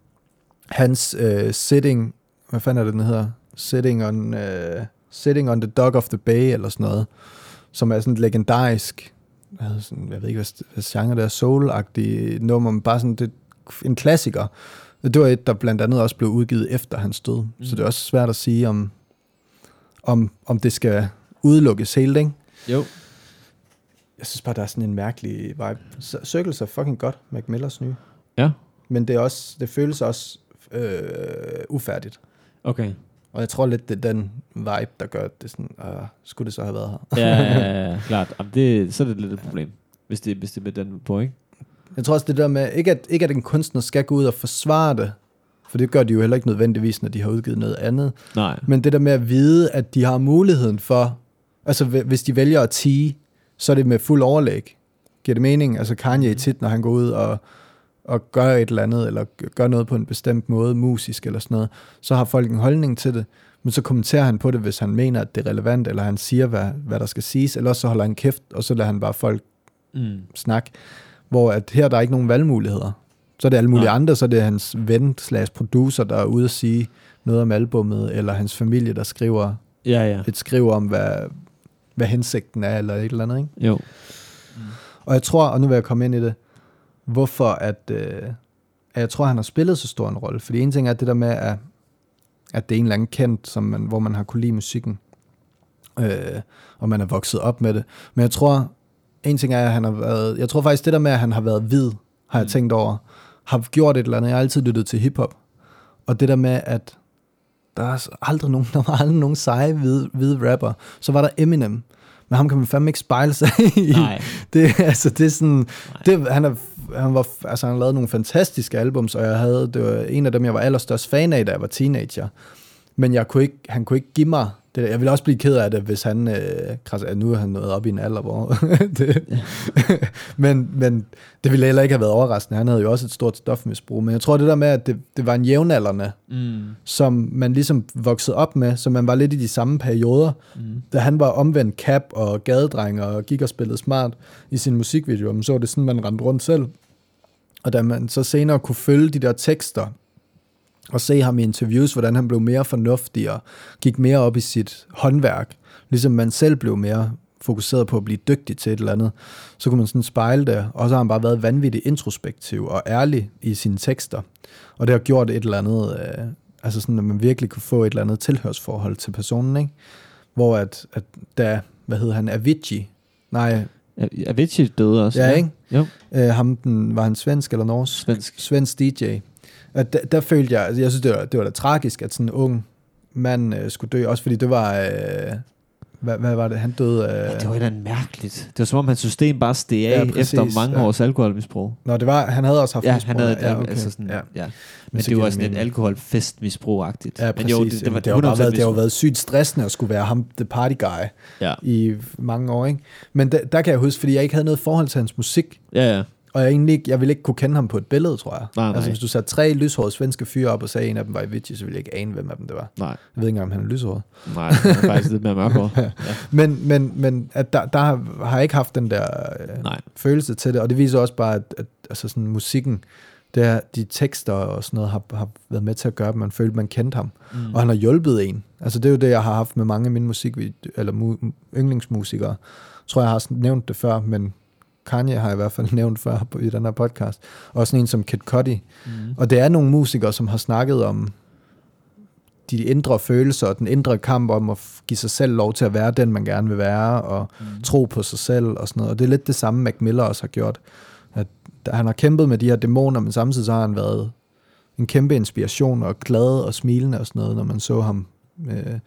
hans øh, sitting, hvad fanden er det, den hedder? Sitting on, øh, sitting on the Dock of the Bay, eller sådan noget, som er sådan et legendarisk, hvad sådan, jeg ved ikke, hvad, hvad genre det er, soul-agtig nummer, men bare sådan det, en klassiker. Det var et, der blandt andet også blev udgivet efter hans død, mm. så det er også svært at sige, om, om, om det skal udelukkes helt, ikke? Jo. Jeg synes bare, der er sådan en mærkelig vibe. Circles er fucking godt, Mac Millers nye. Ja. Men det, er også, det føles også øh, ufærdigt. Okay. Og jeg tror lidt, det er den vibe, der gør, at det sådan, øh, skulle det så have været her? Ja, ja, ja, ja, *laughs* klart. Jamen, det, så er det lidt et problem, hvis det, hvis det er med den på, ikke? Jeg tror også det der med, ikke at, ikke at en kunstner skal gå ud og forsvare det, for det gør de jo heller ikke nødvendigvis, når de har udgivet noget andet. Nej. Men det der med at vide, at de har muligheden for, altså hv- hvis de vælger at tige, så er det med fuld overlæg. Giver det mening? Altså Kanye tit, når han går ud og, og gør et eller andet, eller gør noget på en bestemt måde, musisk eller sådan noget, så har folk en holdning til det, men så kommenterer han på det, hvis han mener, at det er relevant, eller han siger, hvad, hvad der skal siges, eller så holder han kæft, og så lader han bare folk Mm. snak, hvor at her der er ikke nogen valgmuligheder. Så er det alle mulige Nej. andre, så er det hans ven slash producer, der er ude at sige noget om albummet, eller hans familie, der skriver Ja, ja. et skriv om, hvad, hvad hensigten er, eller et eller andet. Ikke? Jo. Og jeg tror, og nu vil jeg komme ind i det, hvorfor at, øh, at jeg tror, han har spillet så stor en rolle. Fordi en ting er det der med, at, at det er en eller anden kendt, som man, hvor man har kunne lide musikken, øh, og man er vokset op med det. Men jeg tror, en ting er, at han har været, jeg tror faktisk, det der med, at han har været hvid, har jeg Mm. tænkt over, har gjort et eller andet. Jeg har altid lyttet til hiphop. Og det der med, at der er aldrig nogen, *laughs* der var aldrig nogen seje hvide, hvide rapper. Så var der Eminem. Men ham kan man fandme ikke spejle sig i. Nej. *laughs* Det, altså, det er sådan, det, han, er, han, var, altså, han lavet nogle fantastiske albums, og jeg havde, det var en af dem, jeg var allerstørst fan af, da jeg var teenager. Men jeg kunne ikke, han kunne ikke give mig det. der. Jeg ville også blive ked af det, hvis han, øh, kras, nu er han nået op i en alder, hvor *laughs* det, men, men det ville heller ikke have været overraskende. Han havde jo også et stort stofmisbrug. Men jeg tror, det der med, at det, det var en jævnaldrende, Mm. som man ligesom voksede op med, så man var lidt i de samme perioder. Mm. Da han var omvendt cap og gadedreng og gik og spillede smart i sin musikvideo, men så var det sådan, man rendte rundt selv. Og da man så senere kunne følge de der tekster, og se ham i interviews, hvordan han blev mere fornuftig og gik mere op i sit håndværk, ligesom man selv blev mere fokuseret på at blive dygtig til et eller andet, så kunne man sådan spejle det, og så har han bare været vanvittigt introspektiv og ærlig i sine tekster, og det har gjort et eller andet, øh, altså sådan, at man virkelig kunne få et eller andet tilhørsforhold til personen, ikke? Hvor at, at da, hvad hedder han, Avicii, nej, Avicii døde også. ja, ikke? Jo, Øh, ham, den, var han svensk eller norsk? svensk. svensk DJ. At der, der følte jeg, altså jeg synes, det var, det var da tragisk, at sådan en ung mand øh, skulle dø, også fordi det var, øh, hvad, hvad var det, han døde af... Ja, det var et andet mærkeligt. Det var som om hans system bare steg af Ja, præcis, efter mange ja. års alkoholmisbrug. Nå, det var, han havde også haft Ja, misbrug, han havde et, ja, ja, altså sådan, ja. ja. Men så det var sådan et mening. alkoholfestmisbrug-agtigt. Ja, præcis. Men jo, det, det, var, det, har været, det har jo været sygt stressende at skulle være ham, the party guy, Ja, i mange år, ikke? Men der, der kan jeg huske, fordi jeg ikke havde noget forhold til hans musik, ja, ja. Og jeg, egentlig ikke, jeg ville ikke kunne kende ham på et billede, tror jeg. Nej, nej. Altså, hvis du satte tre lyshårede svenske fyre op og sagde, at en af dem var Avicii, så ville jeg ikke ane, hvem af dem det var. Nej, Jeg ved ikke engang, om han er lyshåret. nej, det er faktisk lidt mere mørkere. *laughs* Ja. Men, men, men at der, der har, har jeg ikke haft den der øh, Nej. følelse til det, og det viser også bare, at, at altså sådan, musikken, det er, de tekster og sådan noget har, har været med til at gøre, at man følte, at man kendte ham. Mm. Og han har hjulpet en. Altså det er jo det, jeg har haft med mange af mine musik, eller mu, yndlingsmusikere. Jeg tror, jeg har nævnt det før, men Kanye har jeg i hvert fald *laughs* nævnt før på- i den her podcast. Og sådan en som Kid Cudi. Mm. Og det er nogle musikere, som har snakket om de indre følelser og den indre kamp om at give sig selv lov til at være den, man gerne vil være, og mm. tro på sig selv og sådan noget. Og det er lidt det samme, Mac Miller også har gjort. At han har kæmpet med de her dæmoner, men samtidig så har han været en kæmpe inspiration og glad og smilende og sådan noget, når man så ham øh,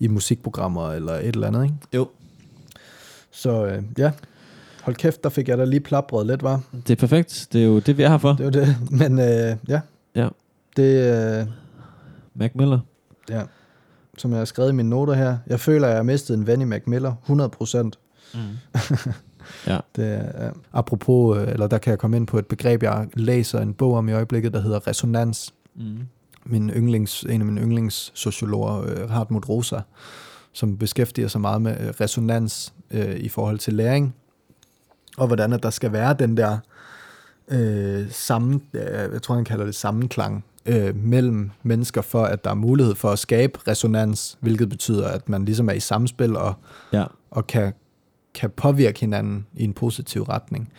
i musikprogrammer eller et eller andet. Ikke? Jo. Så øh, ja, hold kæft, der fik jeg da lige plapret lidt, var. Det er perfekt. Det er jo det, vi er her for. Det var det. Men øh, ja, Ja. det... Øh, Mac Miller. Ja, som jeg har skrevet i mine noter her. Jeg føler, at jeg har mistet en ven i Mac Miller, 100 procent. Mm. *laughs* ja. Det er, uh, apropos, uh, eller der kan jeg komme ind på et begreb, jeg læser en bog om i øjeblikket, der hedder resonans. Mm. Min yndlings, en af mine yndlingssociologer, uh, Hartmut Rosa, som beskæftiger sig meget med uh, resonans uh, i forhold til læring, og hvordan at der skal være den der sammen, uh, jeg tror han kalder det sammenklang, øh, mellem mennesker, for at der er mulighed for at skabe resonans, hvilket betyder, at man ligesom er i samspil og, Ja. og kan, kan påvirke hinanden i en positiv retning.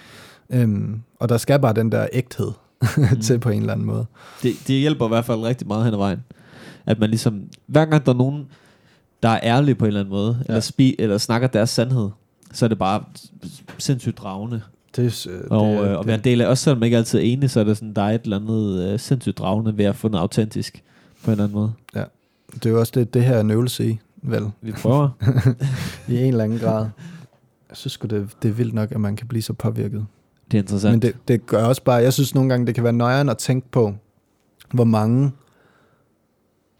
Øhm, og der skal bare den der ægthed *laughs* Mm. til på en eller anden måde. Det, det hjælper i hvert fald rigtig meget hen ad vejen. At man ligesom, hver gang der er nogen, der er ærlige på en eller anden måde, ja. eller, spi, eller snakker deres sandhed, så er det bare sindssygt dragende. Det, øh, Og, det, øh, og være en del af, også selvom man ikke altid er enig, så er det sådan, der er et eller andet øh, sindssygt dragende ved at få noget autentisk på en eller anden måde. det er jo også det, det her er en øvelse i, vel, Vi prøver. *laughs* i en eller anden grad. Jeg synes sgu, det, det er vildt nok, at man kan blive så påvirket. Det er interessant. Men det, det gør også bare, jeg synes nogle gange, det kan være nøjeren at tænke på, hvor mange,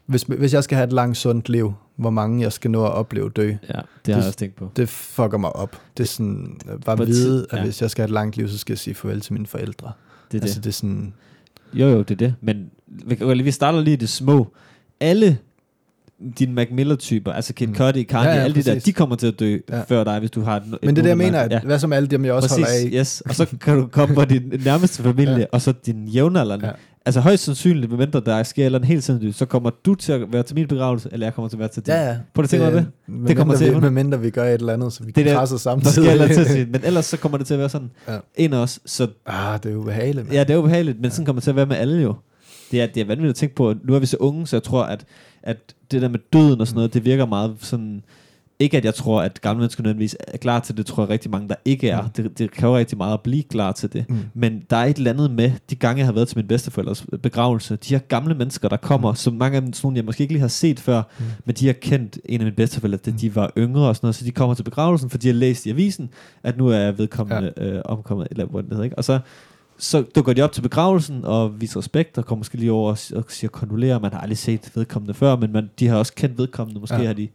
hvis, hvis jeg skal have et langt, sundt liv, hvor mange jeg skal nå at opleve dø. Ja, det har Det- jeg også tænkt på. Det fucker mig op. Det er sådan, bare et vide, tid- at ja. hvis jeg skal have et langt liv, så skal jeg sige farvel til mine forældre. Det er altså, det. det er sådan, Jo, jo, det er det. Men vi, starter lige det små. Alle dine Mac Miller-typer, altså Kid Mm. Cudi, Kanye, Ja, ja, alle de der, de kommer til at dø Ja. ja. før dig, hvis du har et, men det er nogenlunde mener, at hvad som alle dem, jeg også Præcis, holder af. yes. Og så kan du komme på din nærmeste familie, Ja. ja. og så din jævnaldrende. Ja. Ja. Altså højst sandsynligt, medmindre der sker eller helt sindssygt, så kommer du til at være til min begravelse, eller jeg kommer til at være til din. Ja, ja. Prøv at tænke over det. Med Det kommer til- vi, med mindre vi gør et eller andet, så vi Det er det- krasser Der samtidig. sker eller men ellers så kommer det til at være sådan. Ja. En af os, så ah, det er jo behageligt. mand. Ja, det er jo behageligt, men sådan kommer det til at være med alle jo. Det er, det er vanvittigt at tænke på. Nu er vi så unge, så jeg tror, at, at det der med døden og sådan noget, det virker meget sådan... Ikke at jeg tror, at gamle mennesker nødvendigvis er klar til det, tror jeg rigtig mange, der ikke er. Mm. Det, det kræver rigtig meget at blive klar til det. Mm. Men der er et eller andet med, de gange jeg har været til min bedsteforældres begravelse, de her gamle mennesker, der kommer, Mm. som mange af dem, sådan jeg måske ikke lige har set før, Mm. men de har kendt en af mine bedsteforældre, da Mm. de var yngre og sådan noget, så de kommer til begravelsen, for de har læst i avisen, at nu er vedkommende ja. øh, omkommet, eller hvad det hedder, ikke? Og så, så dukker de op til begravelsen og viser respekt, og kommer måske lige over og, og siger kondolerer. Man har aldrig set vedkommende før, men man, de har også kendt vedkommende. Måske ja. har de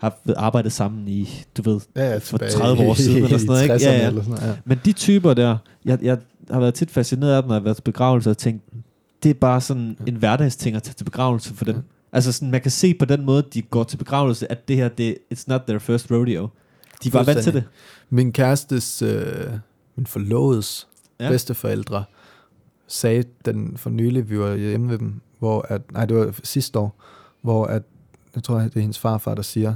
haft arbejdet sammen i, du ved, Ja, ja, for tilbage 30 år siden eller sådan noget, ikke? 60'erne Ja, ja. Eller sådan noget, ja. men de typer der, jeg, jeg har været tit fascineret af dem, når jeg har været til begravelse og tænkt, det er bare sådan en hverdagsting at tage til begravelse for dem. Ja. Altså sådan, man kan se på den måde, de går til begravelse, at det her, det, it's not their first rodeo. De bare vant til det. Min kærestes, øh, min forlovedes. Ja. bedsteforældre sagde den for nylig, vi var hjemme ved dem, hvor at, nej, det var sidste år, hvor at, jeg tror, det er hendes farfar, der siger,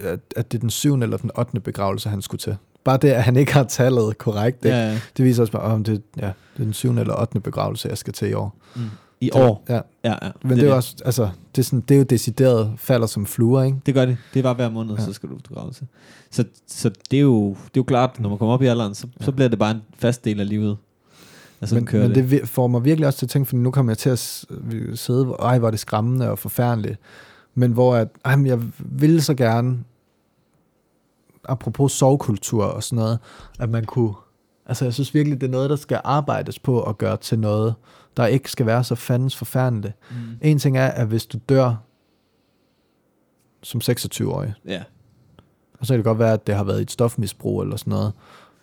at, at det er den syvende eller den ottende begravelse, han skulle til. Bare det, at han ikke har tallet korrekt, det, Ja, ja. det viser også bare, om det, ja, det er den syvende eller ottende begravelse, jeg skal til i år. Mm. I år. Ja, Ja, ja. men det, det er jo også, altså, det er, sådan, det er jo decideret falder som fluer, ikke? Det gør det. Det er bare hver måned, Ja. så skal du begravelse. Så, så det, er jo, det er jo klart, når man kommer op i alderen, så, ja. så bliver det bare en fast del af livet. Altså, men, men det. det får mig virkelig også til at tænke, for nu kommer jeg til at sidde, hvor- ej, hvor er det skræmmende og forfærdeligt, men hvor at, ej, men jeg ville så gerne, apropos sovkultur og sådan noget, at man kunne, altså jeg synes virkelig, det er noget, der skal arbejdes på at gøre til noget, der ikke skal være så fandens forfærdeligt. Mm. En ting er, at hvis du dør som 26-årig, Ja. og så kan det godt være, at det har været et stofmisbrug eller sådan noget.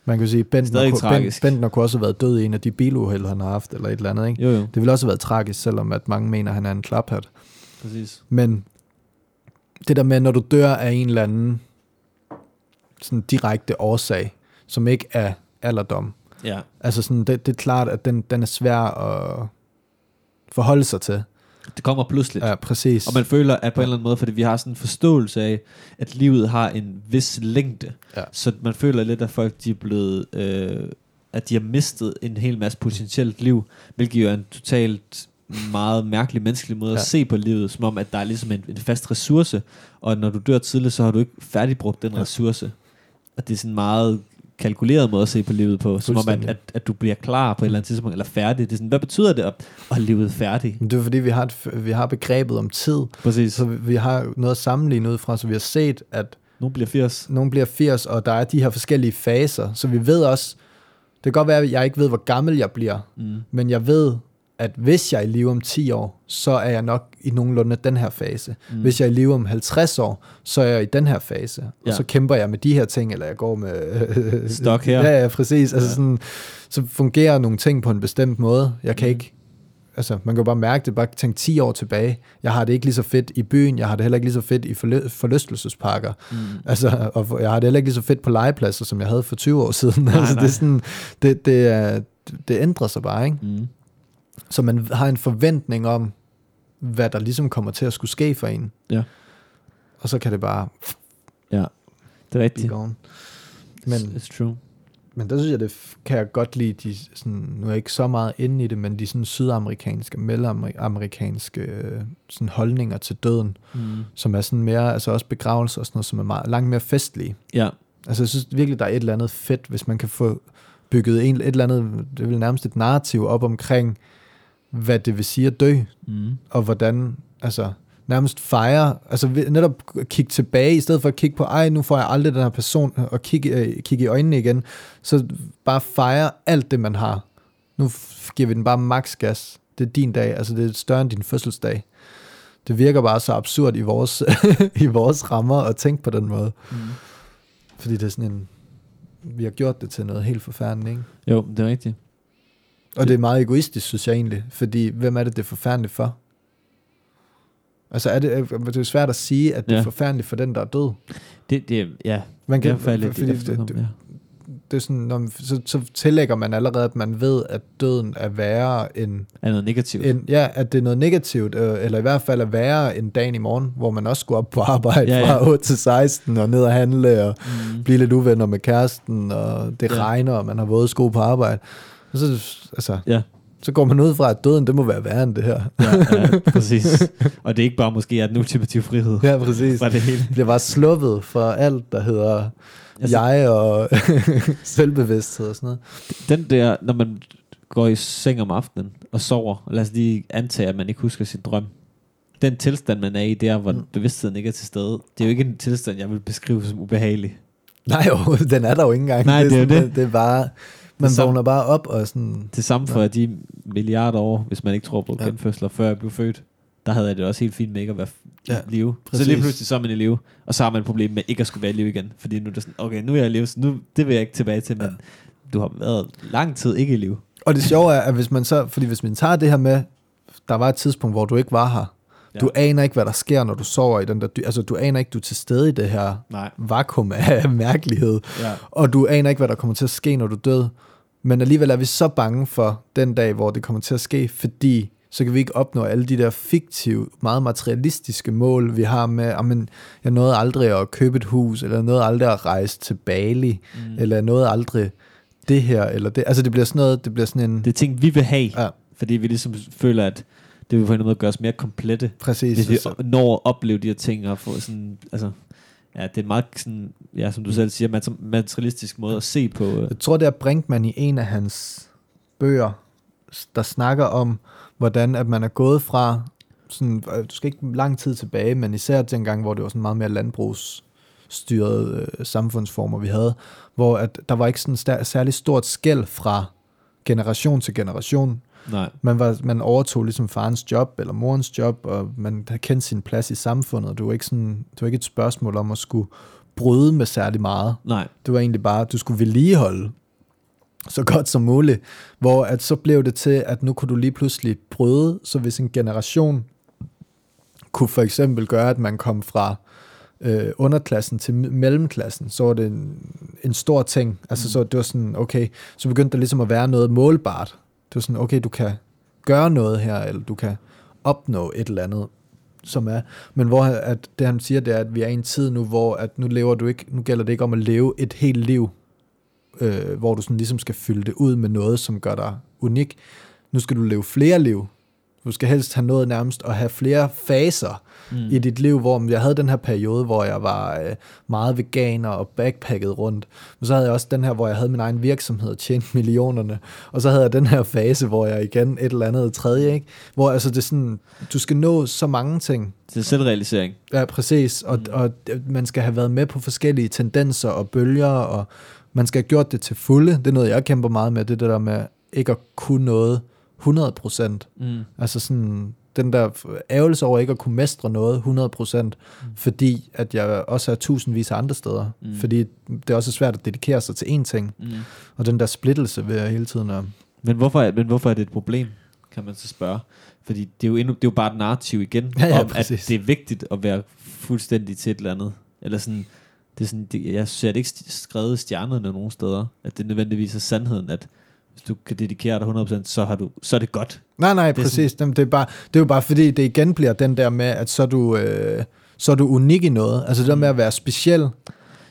Man kan sige, Bentner, kunne, tragisk. Bentner kunne også have været død i en af de biluheld, han har haft, eller et eller andet, ikke? Jo, jo. Det ville også have været tragisk, selvom at mange mener, at han er en klaphat. Præcis. Men det der med, når du dør af en eller anden sådan direkte årsag, som ikke er alderdom. Ja. Altså sådan, det, det er klart, at den, den er svær at forholde sig til. Det kommer pludseligt. Ja, præcis. Og man føler, at på en eller anden måde, fordi vi har sådan en forståelse af, at livet har en vis længde. Ja. Så man føler lidt, at folk de er blevet, øh, at de har mistet en hel masse potentielt liv, hvilket jo er en totalt meget mærkelig menneskelig måde ja. At se på livet, som om, at der er ligesom en, en fast ressource, og når du dør tidligt, så har du ikke færdigbrugt den Ja. ressource. Og det er sådan en meget kalkuleret måde at se på livet på, som om, at, at, at du bliver klar på et eller andet tidspunkt, eller færdig. Det er sådan, hvad betyder det at, at livet færdig? Det er fordi, vi har, et, vi har begrebet om tid, Præcis. så vi, vi har noget at sammenligne ud fra, så vi har set, at Nogle bliver 80. Mm. men jeg ved, at hvis jeg er i live om 10 år, så er jeg nok i nogenlunde den her fase. Mm. Hvis jeg er i live om 50 år, så er jeg i den her fase. Og Ja. så kæmper jeg med de her ting, eller jeg går med... *laughs* Stok her. Ja, ja, præcis. Altså Ja. sådan, så fungerer nogle ting på en bestemt måde. Jeg kan Mm. ikke... Altså, man kan jo bare mærke det, bare tænke 10 år tilbage. Jeg har det ikke lige så fedt i byen, jeg har det heller ikke lige så fedt i forlø- forlystelsesparker. Mm. Altså, og for- jeg har det heller ikke lige så fedt på legepladser, som jeg havde for 20 år siden. Nej, altså, nej. det, er sådan, det, det, er, det ændrer sig bare, ikke? Mm. Så man har en forventning om, hvad der ligesom kommer til at skulle ske for en. Ja. Og så kan det bare Det er rigtigt. gone. Men, It's true. men der synes jeg, det kan jeg godt lide, de sådan, nu er jeg ikke så meget inde i det, men de sådan sydamerikanske, mellemamerikanske øh, sådan holdninger til døden, Mm. som er sådan mere, altså også begravelser og sådan noget, som er meget, langt mere festlige. Ja. Altså jeg synes virkelig, der er et eller andet fedt, hvis man kan få bygget en, et eller andet, det vil nærmest et narrativ op omkring, hvad det vil sige at dø, Mm. og hvordan, altså nærmest fejre, altså netop kigge tilbage, i stedet for at kigge på, ej, nu får jeg aldrig den her person, og kigge, øh, kigge i øjnene igen, så bare fejre alt det, man har. Nu giver vi den bare max gas. Det er din dag, altså det er større end din fødselsdag. det virker bare så absurd i vores, *laughs* i vores rammer at tænke på den måde. Mm. Fordi det er sådan en, vi har gjort det til noget helt forfærdeligt, ikke? Jo, det er rigtigt. Og det er meget egoistisk, synes jeg egentlig, fordi hvem er det, det er forfærdeligt for? Altså er det, det er svært at sige, at det ja. er forfærdeligt for den, der er død. Det, det, ja, Man kan, jeg falde lidt fordi i det, det, ja. det er sådan, når man, så, så tillægger man allerede, at man ved, at døden er værre end, er noget negativt. end ja, at det er noget negativt, øh, eller i hvert fald er værre end dagen i morgen, hvor man også skulle op på arbejde Ja, ja, fra 8 til 16, og ned og handle, og Mm. blive lidt uvenner med kæresten, og det ja. regner, og man har våde sko på arbejde. Og så, altså, Ja. så går man ud fra, at døden, det må være værre end det her. Ja, ja, præcis. Og det er ikke bare måske, at den ultimative frihed Ja, præcis. fra det hele. Det bliver bare sluppet for alt, der hedder Altså- jeg og *laughs* selvbevidsthed og sådan noget. Den der, når man går i seng om aftenen og sover, og lad os lige antage, at man ikke husker sin drøm. Den tilstand, man er i der, hvor Mm. bevidstheden ikke er til stede, det er jo ikke en tilstand, jeg vil beskrive som ubehagelig. Nej jo, den er der jo ikke engang. Nej, det er jo sådan, det. Det er bare, man Det vågner bare op og sådan... Det samme for de milliarder år, hvis man ikke tror på Ja. genfødsler, før jeg blev født. Der havde jeg det også helt fint med ikke at være ja, Ja, i live. Så præcis. lige pludselig så er man i live, og så har man et problem med ikke at skulle være i live igen. Fordi nu er det sådan, okay, nu er jeg i live, så nu, det vil jeg ikke tilbage til, men ja. du har været lang tid ikke i live. Og det sjove er, at hvis man så... Fordi hvis man tager det her med... Der var et tidspunkt, hvor du ikke var her. Ja. Du aner ikke, hvad der sker, når du sover i den der... Altså, du aner ikke, du er til stede i det her Nej. vakuum af *laughs* mærkelighed. Ja. Og du aner ikke, hvad der kommer til at ske, når du død. Men alligevel er vi så bange for den dag, hvor det kommer til at ske, fordi så kan vi ikke opnå alle de der fiktive, meget materialistiske mål, vi har med, at jeg nåede aldrig at købe et hus, eller jeg nåede aldrig at rejse til Bali, Mm. eller jeg nåede aldrig det her, eller det. Altså det bliver sådan noget, det bliver sådan en... Det er ting, vi vil have, ja. fordi vi ligesom føler, at det vil på en måde gøre os mere komplette, præcis. hvis vi når at opleve de her ting og få sådan, altså, ja, det er meget sådan, ja, som du selv siger, mat- materialistisk måde at se på. øh, Jeg tror, det er Brinkmann i en af hans bøger, der snakker om, hvordan at man er gået fra, sådan, øh, du skal ikke lang tid tilbage, men især dengang, hvor det var sådan meget mere landbrugsstyrede øh, samfundsformer, vi havde, hvor at der var ikke sådan stær- særlig stort skæld fra generation til generation. Nej. Man, var, man overtog ligesom farens job eller morens job, og man havde kendt sin plads i samfundet. Det var ikke, sådan, det var ikke et spørgsmål om at skulle bryde med særlig meget. Nej. Det var egentlig bare, at du skulle vedligeholde så godt som muligt. Hvor at så blev det til, at nu kunne du lige pludselig bryde, så hvis en generation kunne for eksempel gøre, at man kom fra øh, underklassen til me- mellemklassen, så var det en, en stor ting. Altså så det var sådan, okay, så begyndte der ligesom at være noget målbart. Det var sådan, okay, du kan gøre noget her, eller du kan opnå et eller andet, som er. Men hvor at det han siger, det er, at vi er i en tid nu, hvor at nu lever du ikke, nu gælder det ikke om at leve et helt liv, øh, hvor du sådan ligesom skal fylde det ud med noget, som gør dig unik. Nu skal du leve flere liv. Du skal helst have noget nærmest at have flere faser Mm. i dit liv, hvor jeg havde den her periode, hvor jeg var øh, meget veganer og backpacket rundt. Men så havde jeg også den her, hvor jeg havde min egen virksomhed og tjente *laughs* millionerne. Og så havde jeg den her fase, hvor jeg igen et eller andet tredje, ikke? Hvor altså det er sådan, du skal nå så mange ting. Det er selvrealisering. Ja, præcis. Og, Mm. mm. og man skal have været med på forskellige tendenser og bølger, og man skal have gjort det til fulde. Det er noget, jeg kæmper meget med, det der med ikke at kunne noget 100 procent. Mm. Altså sådan den der ærgelse over ikke at kunne mestre noget 100%, mm. fordi at jeg også er tusindvis af andre steder. Mm. Fordi det er også svært at dedikere sig til én ting. Mm. Og den der splittelse ved jeg hele tiden at... Men, hvorfor er, men hvorfor er det et problem, kan man så spørge? Fordi det er jo, endnu, det er jo bare et narrativ igen, *laughs* Ja, ja, om at præcis. det er vigtigt at være fuldstændig til et eller andet. Eller sådan, det er sådan, det, jeg ser det ikke skrevet i stjernerne nogen steder, at det nødvendigvis er sandheden, at hvis du kan dedikere dig 100%, så, har du, så er det godt. Nej, nej, Det præcis. Sådan... Det, er bare, det er jo bare fordi, det igen bliver den der med, at så er du, øh, så er du unik i noget. Altså det der med at være speciel.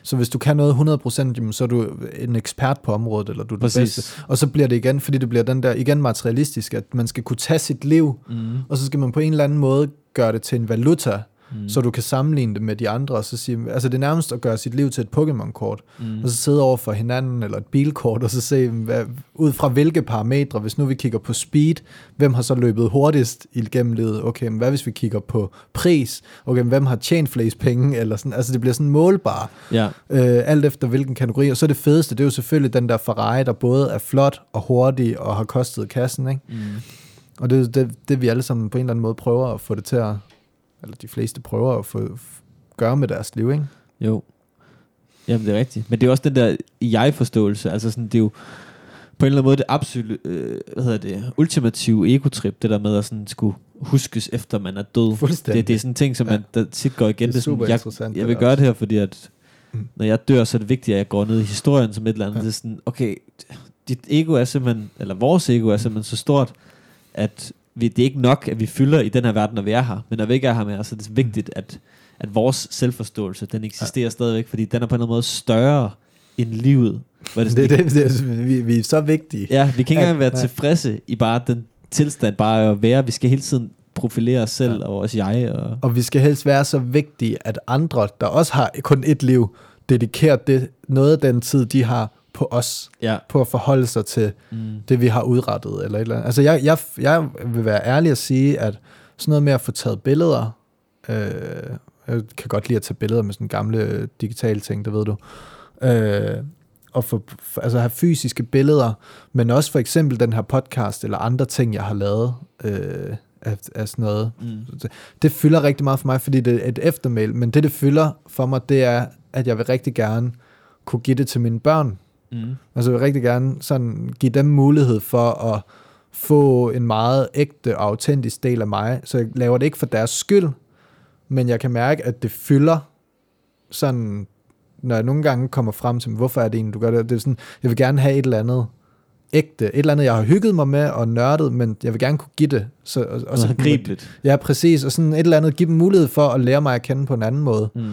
Så hvis du kan noget 100%, jamen, så er du en ekspert på området, eller du er den Præcis. bedste. Og så bliver det igen, fordi det bliver den der, igen materialistisk, at man skal kunne tage sit liv, Mm. og så skal man på en eller anden måde gøre det til en valuta, Mm. mm. så du kan sammenligne det med de andre, og så sige, altså det er nærmest at gøre sit liv til et Pokémon-kort, Mm. og så sidde over for hinanden, eller et bilkort, og så se, hvad, ud fra hvilke parametre, hvis nu vi kigger på speed, hvem har så løbet hurtigst igennem livet, okay, men hvad hvis vi kigger på pris, okay, hvem har tjent flest penge, eller sådan, altså det bliver sådan målbar, Ja, øh, alt efter hvilken kategori, og så det fedeste, det er jo selvfølgelig den der Ferrari, der både er flot og hurtig, og har kostet kassen, ikke? mm. Og det er det, det, vi alle sammen på en eller anden måde prøver at få det til at eller de fleste prøver at få, gøre med deres liv, ikke? Jo. Jamen, det er rigtigt. Men det er også den der jeg-forståelse. Altså sådan, det er jo på en eller anden måde det absolut, øh, hvad hedder det, ultimative egotrip, det der med at sådan skulle huskes efter man er død. Det, det er sådan en ting, som man, der tit går igen. Det er sådan, super jeg, interessant, jeg det vil gøre det her, fordi at Mm. når jeg dør, så er det vigtigt, at jeg går ned i historien som et eller andet. Ja. Ja. Det er sådan, okay, dit ego er simpelthen, eller vores ego er simpelthen så stort, at vi, det er ikke nok, at vi fylder i den her verden, når vi er her. Men når vi ikke er her mere, så er det vigtigt, at, at vores selvforståelse, den eksisterer ja. stadigvæk, fordi den er på en eller anden måde større end livet. Hvor det, Det, det, det, vi, vi er så vigtige. Ja, vi kan ikke Ja, engang være ja. tilfredse i bare den tilstand, bare at være. Vi skal hele tiden profilere os selv Ja. og vores jeg. Og, Og vi skal helst være så vigtige, at andre, der også har kun et liv, dedikerer det, noget af den tid, de har på os, ja. på at forholde sig til Mm. det, vi har udrettet. Eller et eller andet. Altså, jeg, jeg, jeg vil være ærlig at sige, at sådan noget med at få taget billeder, øh, jeg kan godt lide at tage billeder med sådan gamle digitale ting, det ved du, øh, og få, for, altså have fysiske billeder, men også for eksempel den her podcast, eller andre ting, jeg har lavet øh, af, af sådan noget, Mm. det, det fylder rigtig meget for mig, fordi det er et eftermæl, men det, det fylder for mig, det er, at jeg vil rigtig gerne kunne give det til mine børn. Mm. Altså jeg vil rigtig gerne sådan give dem mulighed for at få en meget ægte og autentisk del af mig. Så jeg laver det ikke for deres skyld, men jeg kan mærke, at det fylder sådan, når jeg nogle gange kommer frem til, hvorfor er det egentlig, du gør det? Det er sådan, jeg vil gerne have et eller andet ægte, et eller andet, jeg har hygget mig med og nørdet, men jeg vil gerne kunne give det. Så, og, og så håndgribeligt. Ja, præcis. Og sådan et eller andet, give dem mulighed for at lære mig at kende på en anden måde. Mm.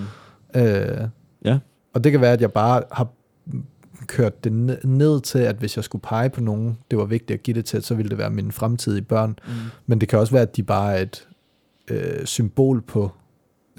Øh, Ja. og det kan være, at jeg bare har kørt det ned- ned til, at hvis jeg skulle pege på nogen, det var vigtigt at give det til, så ville det være mine fremtidige børn. Mm. Men det kan også være, at de bare er et øh, symbol på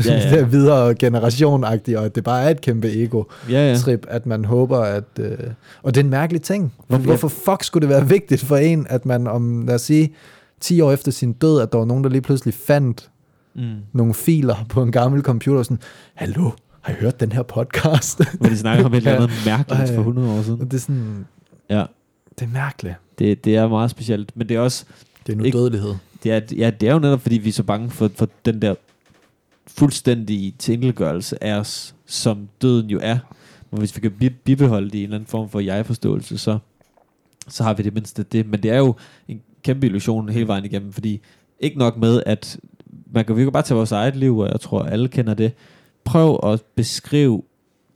Ja, ja, *laughs* ja. videre generation og at det bare er et kæmpe ego-trip, Ja, ja. at man håber, at... Øh, og det er en mærkelig ting. Hvorfor- Hvorfor, Hvorfor fuck skulle det være vigtigt for en, at man om, lad os sige, 10 år efter sin død, at der var nogen, der lige pludselig fandt Mm. nogle filer på en gammel computer, og sådan, hallo, har I hørt den her podcast? *laughs* Hvor de snakker om et eller andet mærkeligt for 100 år siden. det er sådan, Ja, det er mærkeligt. det, det er meget specielt. Men det er også, Det er nu Ikke- dødelighed. det er, ja, det er jo netop, fordi vi er så bange for, for den der fuldstændige tilgørelse af os, som døden jo er. Og hvis vi kan bi- bibeholde det i en eller anden form for jeg-forståelse, så, så har vi det mindste det. Men det er jo en kæmpe illusion hele vejen igennem, fordi ikke nok med, at man kan, vi kan bare tage vores eget liv, og jeg tror, alle kender det. Prøv at beskrive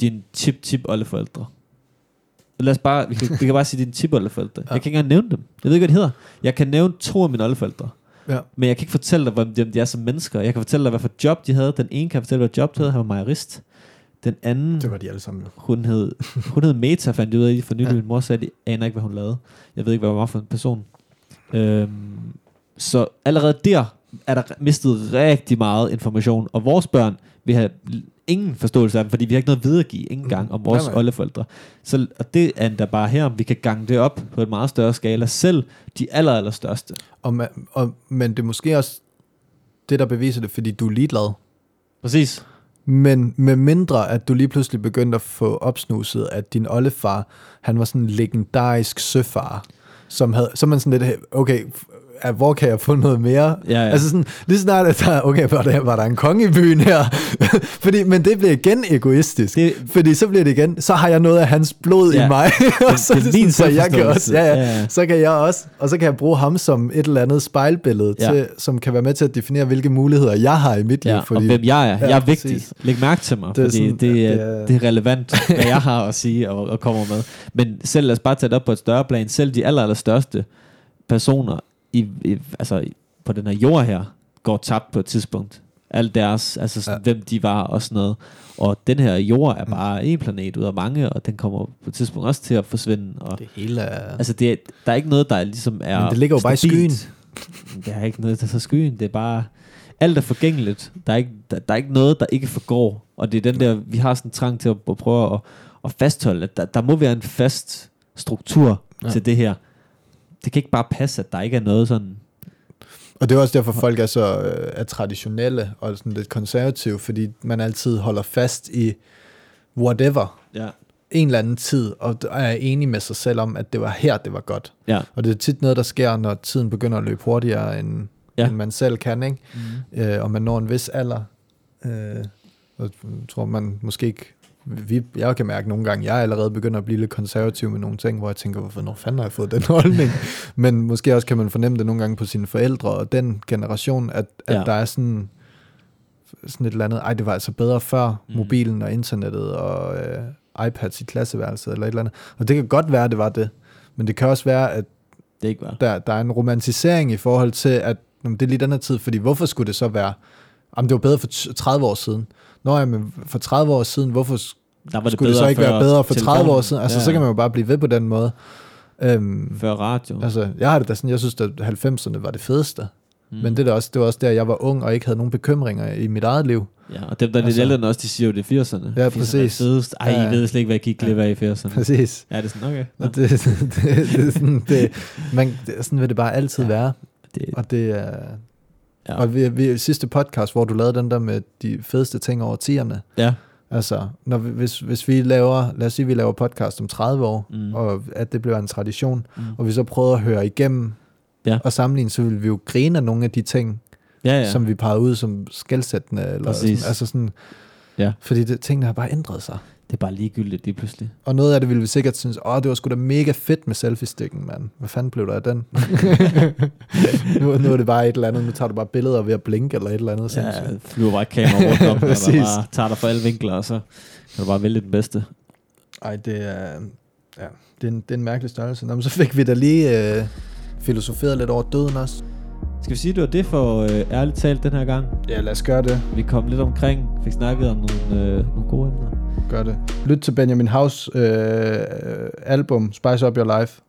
dine tip-tip-oldeforældre. Lad os bare, vi kan, vi kan bare sige dine tip-oldeforældre. Ja. Jeg kan ikke engang nævne dem. Jeg ved ikke, hvad de hedder. Jeg kan nævne to af mine oldeforældre. Ja. Men jeg kan ikke fortælle dig, hvem de, er som mennesker. Jeg kan fortælle dig, hvad for job de havde. Den ene kan jeg fortælle, hvad job de havde. Han var majorist. Den anden, Det var de alle sammen. hun hed, hun hed Meta, fandt jeg ud af for nylig. Ja. Min mor sagde, at de aner ikke, hvad hun lavede. Jeg ved ikke, hvad hun var for en person. Øhm, så allerede der er der mistet rigtig meget information. Og vores børn vil have ingen forståelse af dem, fordi vi har ikke noget at videregive, ikke engang, om vores Nej, nej. oldeforældre. Så, og det er endda bare her, om vi kan gange det op på et meget større skala. Selv de aller, aller største. Og, ma- og, men det er måske også det, der beviser det, fordi du er ligeglad. Præcis. Men med mindre, at du lige pludselig begyndte at få opsnuset, at din oldefar, han var sådan en legendarisk søfar, som havde, så er man sådan lidt, okay, at hvor kan jeg få noget mere? Ja, ja. Altså sådan, lige snart, at der, okay, var der, var der en konge i byen her? *laughs* fordi, men det bliver igen egoistisk. Det- fordi så bliver det igen, så har jeg noget af hans blod Ja. i mig. *laughs* og så det det min sådan, så jeg kan også, ja, ja, Ja, så kan jeg også, og så kan jeg bruge ham som et eller andet spejlbillede, Ja. til, som kan være med til at definere, hvilke muligheder jeg har i mit Ja, liv. fordi, og hvem jeg er. Ja, jeg er præcis. vigtig. Læg mærke til mig, Det er fordi sådan, det, er, det er- det er relevant, *laughs* hvad jeg har at sige og, og kommer med. Men selv lad os bare tage det op på et større plan. Selv de aller, aller største personer i, i, altså, på den her jord her, går tabt på et tidspunkt. Alt deres, altså sådan, ja. hvem de var og sådan noget. Og den her jord er bare en planet ud af mange, og den kommer på et tidspunkt også til at forsvinde. Og, Det hele er... altså, det er, der er ikke noget, der ligesom er Men det ligger jo bare i stabilt. *laughs* Det er ikke noget, der er så skyen. Det er bare... Alt er forgængeligt. Der er, ikke, der, der er ikke noget, der ikke forgår. Og det er den der, vi har sådan en trang til at, at prøve at, at fastholde, at der, der må være en fast struktur ja. til det her. Det kan ikke bare passe, at der ikke er noget sådan... Og det er også derfor, folk er så øh, er traditionelle og sådan lidt konservative, fordi man altid holder fast i whatever, Ja. en eller anden tid, og er enig med sig selv om, at det var her, det var godt. Ja. Og det er tit noget, der sker, når tiden begynder at løbe hurtigere end ja. Ja. end man selv kan, ikke? Mm. Øh, og man når en vis alder. Øh, og jeg tror man måske ikke... Vi, jeg kan mærke nogle gange, jeg er allerede begynder at blive lidt konservativ med nogle ting, hvor jeg tænker, hvorfor når fanden har jeg fået den *laughs* holdning? Men måske også kan man fornemme det nogle gange på sine forældre og den generation, at, at Ja. der er sådan, sådan et eller andet, ej, det var altså bedre før Mm. mobilen og internettet og øh, iPads i klasseværelset eller et eller andet. Og det kan godt være, det var det. Men det kan også være, at Det ikke var. der, der er en romantisering i forhold til, at jamen, det er lige den her tid, fordi hvorfor skulle det så være, jamen det var bedre for t- 30 år siden. Nå ja, men for 30 år siden, hvorfor Der var det skulle det så ikke være bedre for 30 år siden? Altså, Ja. ja. så kan man jo bare blive ved på den måde. Øhm, Før radio. altså, jeg har det da sådan, jeg synes, at 90'erne var det fedeste. Mm. Men det, er da også, det var også der, jeg var ung og ikke havde nogen bekymringer i mit eget liv. Ja, og dem, der er lidt Altså- ældre os, de siger jo, det er 80'erne. Ja, 80'erne er præcis. fedest. Ej, Ja. I ved slet ikke, hvad jeg gik glip af i 80'erne. Præcis. Ja, det er sådan, okay. Og det, det, *laughs* det, er sådan, det, man, det, sådan vil det bare altid Ja. ja. være. det, Og det er... ja. Og vi, vi, sidste podcast, hvor du lavede den der med de fedeste ting over tierne, ja. Altså, når vi, hvis, hvis vi laver, lad os sige, vi laver podcast om 30 år, Mm. og at det bliver en tradition, Mm. og vi så prøver at høre igennem Ja. og sammenligne, så vil vi jo grine af nogle af de ting, Ja, ja. ja. som vi pegede ud som skældsættende. Eller Præcis. sådan, altså sådan, Ja. Fordi det, tingene har bare ændret sig. Det er bare ligegyldigt lige pludselig. Og noget af det ville vi sikkert synes, åh, det var sgu da mega fedt med selfie-stikken, mand. Hvad fanden blev der af den? *laughs* nu, nu er det bare et eller andet, nu tager du bare billeder ved at blinke eller et eller andet. Ja, sindssygt. flyver bare kamera rundt om, og bare tager dig for alle vinkler, og så kan du bare vælge den bedste. Ej, det er, ja, det er, en, det er en mærkelig størrelse. Nå, men så fik vi da lige øh, filosoferet lidt over døden også. Skal vi sige, at det var det for øh, ærligt talt den her gang? Ja, lad os gøre det. Vi kom lidt omkring, fik snakket om nogle, øh, nogle gode emner. Gør det. Lyt til Benjamin House øh, album, Spice Up Your Life.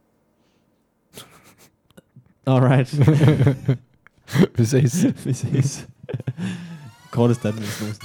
*laughs* Alright. *laughs* vi ses. *laughs* vi ses. Kortest anden, hvis nogen.